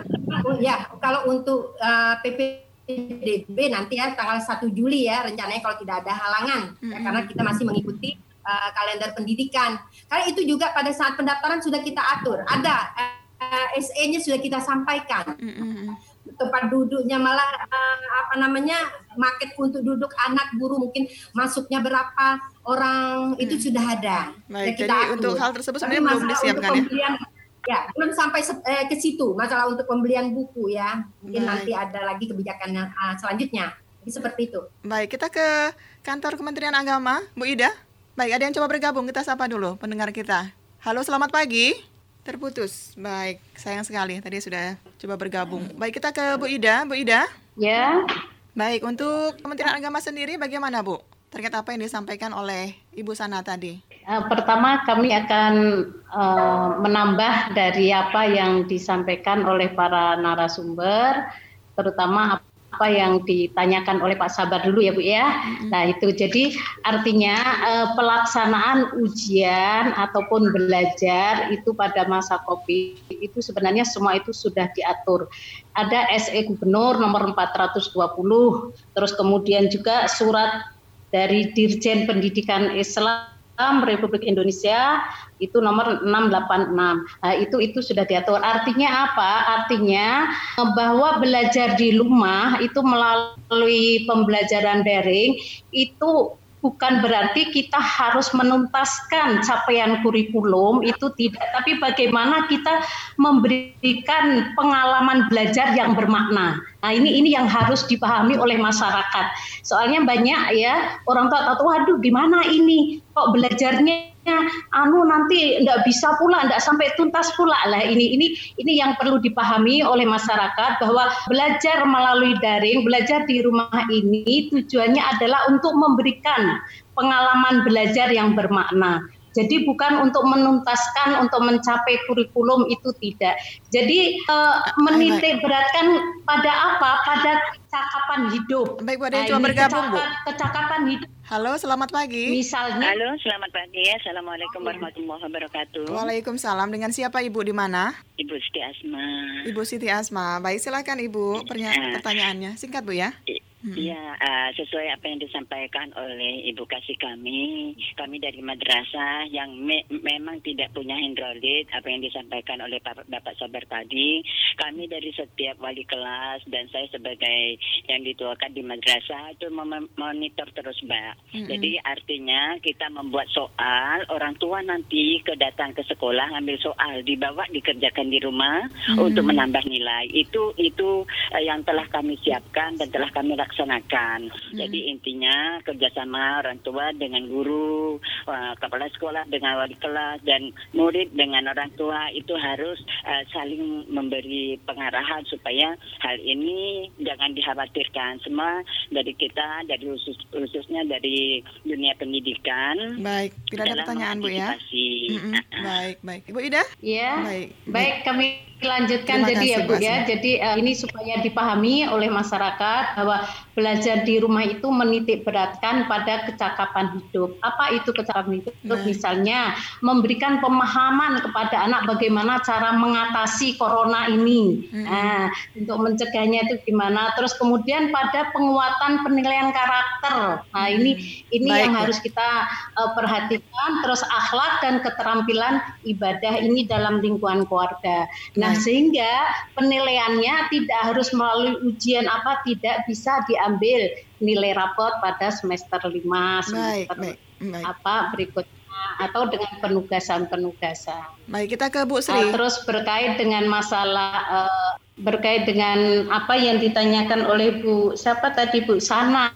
H: ya kalau untuk uh, eh, PPDB nanti ya tanggal 1 Juli ya rencananya kalau tidak ada halangan -hmm. ya, karena kita masih mengikuti uh, kalender pendidikan. Karena itu juga pada saat pendaftaran sudah kita atur, ada uh, eh, SE-nya sudah kita sampaikan. Mm-hmm. Tempat duduknya malah uh, apa namanya market untuk duduk anak guru mungkin masuknya berapa orang mm. itu sudah ada.
A: Baik, kita jadi atur. untuk hal tersebut sebenarnya belum disiapkan
H: ya. Ya, belum sampai eh, ke situ masalah untuk pembelian buku ya. Mungkin Baik. nanti ada lagi kebijakan yang uh, selanjutnya. Jadi seperti itu.
A: Baik, kita ke kantor Kementerian Agama, Bu Ida. Baik, ada yang coba bergabung. Kita sapa dulu pendengar kita. Halo, selamat pagi. Terputus. Baik, sayang sekali. Tadi sudah coba bergabung. Baik, kita ke Bu Ida. Bu Ida.
I: Ya.
A: Baik, untuk Kementerian Agama sendiri bagaimana, Bu? Terkait apa yang disampaikan oleh Ibu Sana tadi?
I: Uh, pertama, kami akan uh, menambah dari apa yang disampaikan oleh para narasumber, terutama apa yang ditanyakan oleh Pak Sabar dulu ya Bu ya. Nah itu jadi artinya eh, pelaksanaan ujian ataupun belajar itu pada masa COVID itu sebenarnya semua itu sudah diatur. Ada SE Gubernur nomor 420, terus kemudian juga surat dari Dirjen Pendidikan Islam Republik Indonesia itu nomor 686. Nah, itu itu sudah diatur. Artinya apa? Artinya eh, bahwa belajar di rumah itu melalui pembelajaran daring itu bukan berarti kita harus menuntaskan capaian kurikulum itu tidak tapi bagaimana kita memberikan pengalaman belajar yang bermakna. Nah ini ini yang harus dipahami oleh masyarakat. Soalnya banyak ya orang tua tahu waduh gimana ini? Kok belajarnya anu nanti tidak bisa pula, tidak sampai tuntas pula lah ini ini ini yang perlu dipahami oleh masyarakat bahwa belajar melalui daring, belajar di rumah ini tujuannya adalah untuk memberikan pengalaman belajar yang bermakna. Jadi bukan untuk menuntaskan, untuk mencapai kurikulum itu tidak. Jadi uh, menitik beratkan pada apa? Pada kecakapan hidup.
A: Baik, Bu, yang nah, bergabung, Bu.
I: Kecakapan hidup.
A: Halo, selamat pagi.
L: Misalnya. Halo, selamat pagi. Assalamualaikum warahmatullahi wabarakatuh.
A: Waalaikumsalam. Dengan siapa Ibu di mana?
L: Ibu Siti Asma.
A: Ibu Siti Asma. Baik, silakan Ibu. Pertanyaannya. Singkat, Bu ya.
L: Ya, uh, sesuai apa yang disampaikan oleh ibu kasih kami, kami dari madrasah yang me memang tidak punya hidrolit, apa yang disampaikan oleh Bapak, Bapak Sabar tadi, kami dari setiap wali kelas dan saya sebagai yang dituakan di madrasah itu monitor terus, Mbak. Mm-hmm. Jadi artinya kita membuat soal, orang tua nanti kedatang ke sekolah ngambil soal, dibawa dikerjakan di rumah mm-hmm. untuk menambah nilai. Itu itu uh, yang telah kami siapkan dan telah kami laksanakan. Hmm. Jadi intinya kerjasama orang tua dengan guru, uh, kepala sekolah dengan wali kelas dan murid dengan orang tua itu harus uh, saling memberi pengarahan supaya hal ini jangan dikhawatirkan. Semua dari kita, dari khusus, khususnya dari dunia pendidikan.
A: Baik, tidak ada pertanyaan Bu ya. Mm -mm. Baik, baik. Ibu Ida?
I: Iya. Baik, baik kami lanjutkan jadi ya Bu ya. Jadi uh, ini supaya dipahami oleh masyarakat bahwa belajar di rumah itu menitik beratkan pada kecakapan hidup. Apa itu kecakapan hidup? Nah. Misalnya memberikan pemahaman kepada anak bagaimana cara mengatasi corona ini. Hmm. Nah, untuk mencegahnya itu gimana? Terus kemudian pada penguatan penilaian karakter. Nah, ini ini Baik, yang harus kita uh, perhatikan. Terus akhlak dan keterampilan ibadah ini dalam lingkungan keluarga. Nah, Nah, sehingga penilaiannya tidak harus melalui ujian apa tidak bisa diambil nilai rapot pada semester 5 semester
A: baik, baik.
I: apa berikutnya atau dengan penugasan-penugasan.
A: Baik, kita ke Bu Sri.
I: Uh, terus berkait dengan masalah uh, berkait dengan apa yang ditanyakan oleh Bu siapa tadi Bu Sana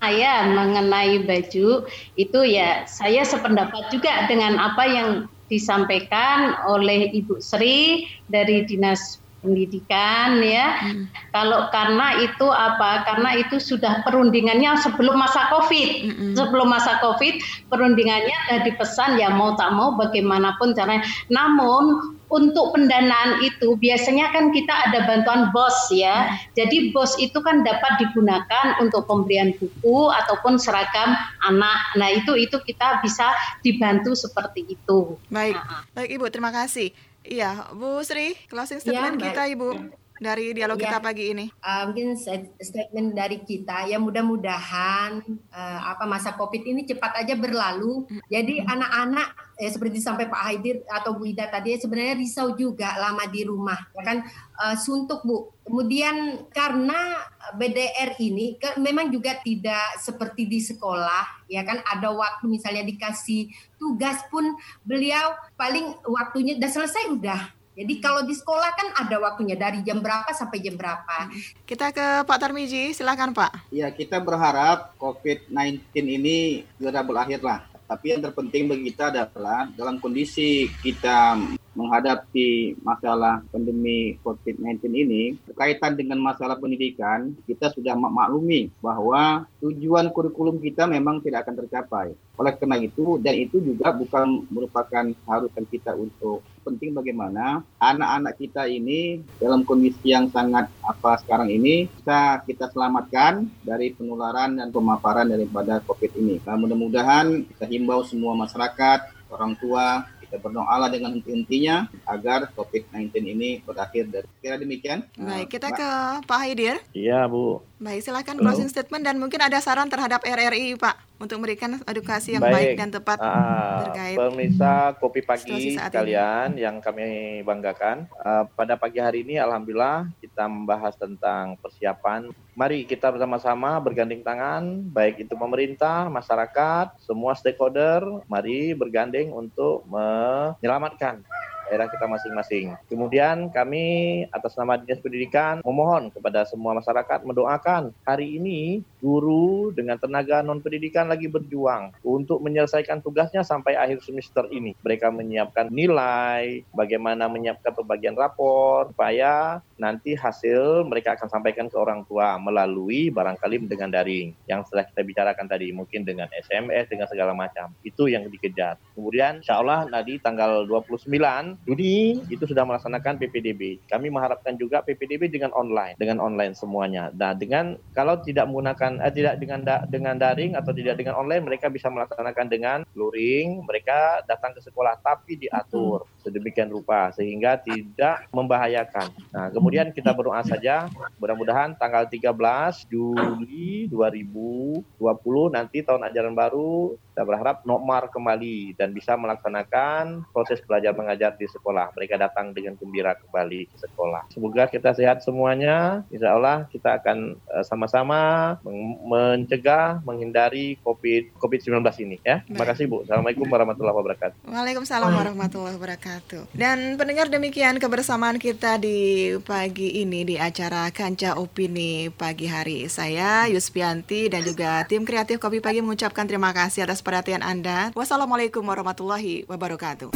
I: ya mengenai baju itu ya saya sependapat juga dengan apa yang disampaikan oleh Ibu Sri dari Dinas pendidikan ya. Hmm. Kalau karena itu apa? Karena itu sudah perundingannya sebelum masa Covid. Hmm. Sebelum masa Covid perundingannya sudah dipesan ya mau tak mau bagaimanapun caranya. Namun untuk pendanaan itu biasanya kan kita ada bantuan BOS ya. Jadi BOS itu kan dapat digunakan untuk pemberian buku ataupun seragam anak. Nah, itu itu kita bisa dibantu seperti itu.
A: Baik. Nah. Baik Ibu, terima kasih. Iya, Bu Sri, closing statement ya, kita Ibu dari dialog ya, kita pagi ini.
H: Uh, mungkin statement dari kita ya mudah-mudahan uh, apa masa Covid ini cepat aja berlalu. Hmm. Jadi anak-anak ya seperti sampai Pak Haidir atau Bu Ida tadi sebenarnya risau juga lama di rumah ya kan uh, suntuk Bu. Kemudian karena BDR ini memang juga tidak seperti di sekolah ya kan ada waktu misalnya dikasih tugas pun beliau paling waktunya udah selesai udah jadi kalau di sekolah kan ada waktunya dari jam berapa sampai jam berapa.
A: Kita ke Pak Tarmiji, silakan Pak.
E: Ya kita berharap COVID-19 ini segera berakhir lah. Tapi yang terpenting bagi kita adalah dalam kondisi kita menghadapi masalah pandemi COVID-19 ini berkaitan dengan masalah pendidikan, kita sudah maklumi bahwa tujuan kurikulum kita memang tidak akan tercapai. Oleh karena itu, dan itu juga bukan merupakan harusan kita untuk penting bagaimana anak-anak kita ini dalam kondisi yang sangat apa sekarang ini bisa kita selamatkan dari penularan dan pemaparan daripada COVID ini. Nah, mudah-mudahan kita himbau semua masyarakat, orang tua, kita berdoa dengan henti-hentinya agar COVID-19 ini berakhir. Dan kira demikian.
A: Baik, kita ke Pak Haidir.
F: Iya, Bu.
A: Baik, silakan closing statement dan mungkin ada saran terhadap RRI, Pak, untuk memberikan edukasi yang baik, baik dan tepat uh,
F: terkait pemirsa kopi pagi sekalian yang kami banggakan. Uh, pada pagi hari ini, alhamdulillah kita membahas tentang persiapan. Mari kita bersama-sama bergandeng tangan, baik itu pemerintah, masyarakat, semua stakeholder. Mari bergandeng untuk menyelamatkan daerah kita masing-masing. Kemudian kami atas nama Dinas Pendidikan memohon kepada semua masyarakat mendoakan hari ini guru dengan tenaga non pendidikan lagi berjuang untuk menyelesaikan tugasnya sampai akhir semester ini. Mereka menyiapkan nilai, bagaimana menyiapkan pembagian rapor supaya nanti hasil mereka akan sampaikan ke orang tua melalui barangkali dengan daring yang setelah kita bicarakan tadi mungkin dengan SMS dengan segala macam. Itu yang dikejar. Kemudian insya Allah nanti tanggal 29 Juni itu sudah melaksanakan PPDB. Kami mengharapkan juga PPDB dengan online, dengan online semuanya. Nah, dengan kalau tidak menggunakan eh, tidak dengan da, dengan daring atau tidak dengan online, mereka bisa melaksanakan dengan luring. Mereka datang ke sekolah tapi diatur sedemikian rupa sehingga tidak membahayakan. Nah, kemudian kita berdoa saja mudah-mudahan tanggal 13 Juli 2020 nanti tahun ajaran baru kita berharap Nokmar kembali dan bisa melaksanakan proses belajar mengajar di sekolah. Mereka datang dengan gembira kembali ke sekolah. Semoga kita sehat semuanya. Insya Allah kita akan uh, sama-sama mencegah, menghindari COVID COVID-19 ini. Ya, terima kasih Bu. Assalamualaikum warahmatullahi wabarakatuh.
A: Waalaikumsalam warahmatullahi wabarakatuh. Dan pendengar demikian kebersamaan kita di pagi ini di acara Kanca Opini pagi hari. Saya Yuspianti dan juga tim kreatif Kopi Pagi mengucapkan terima kasih atas perhatian Anda. Wassalamualaikum warahmatullahi wabarakatuh.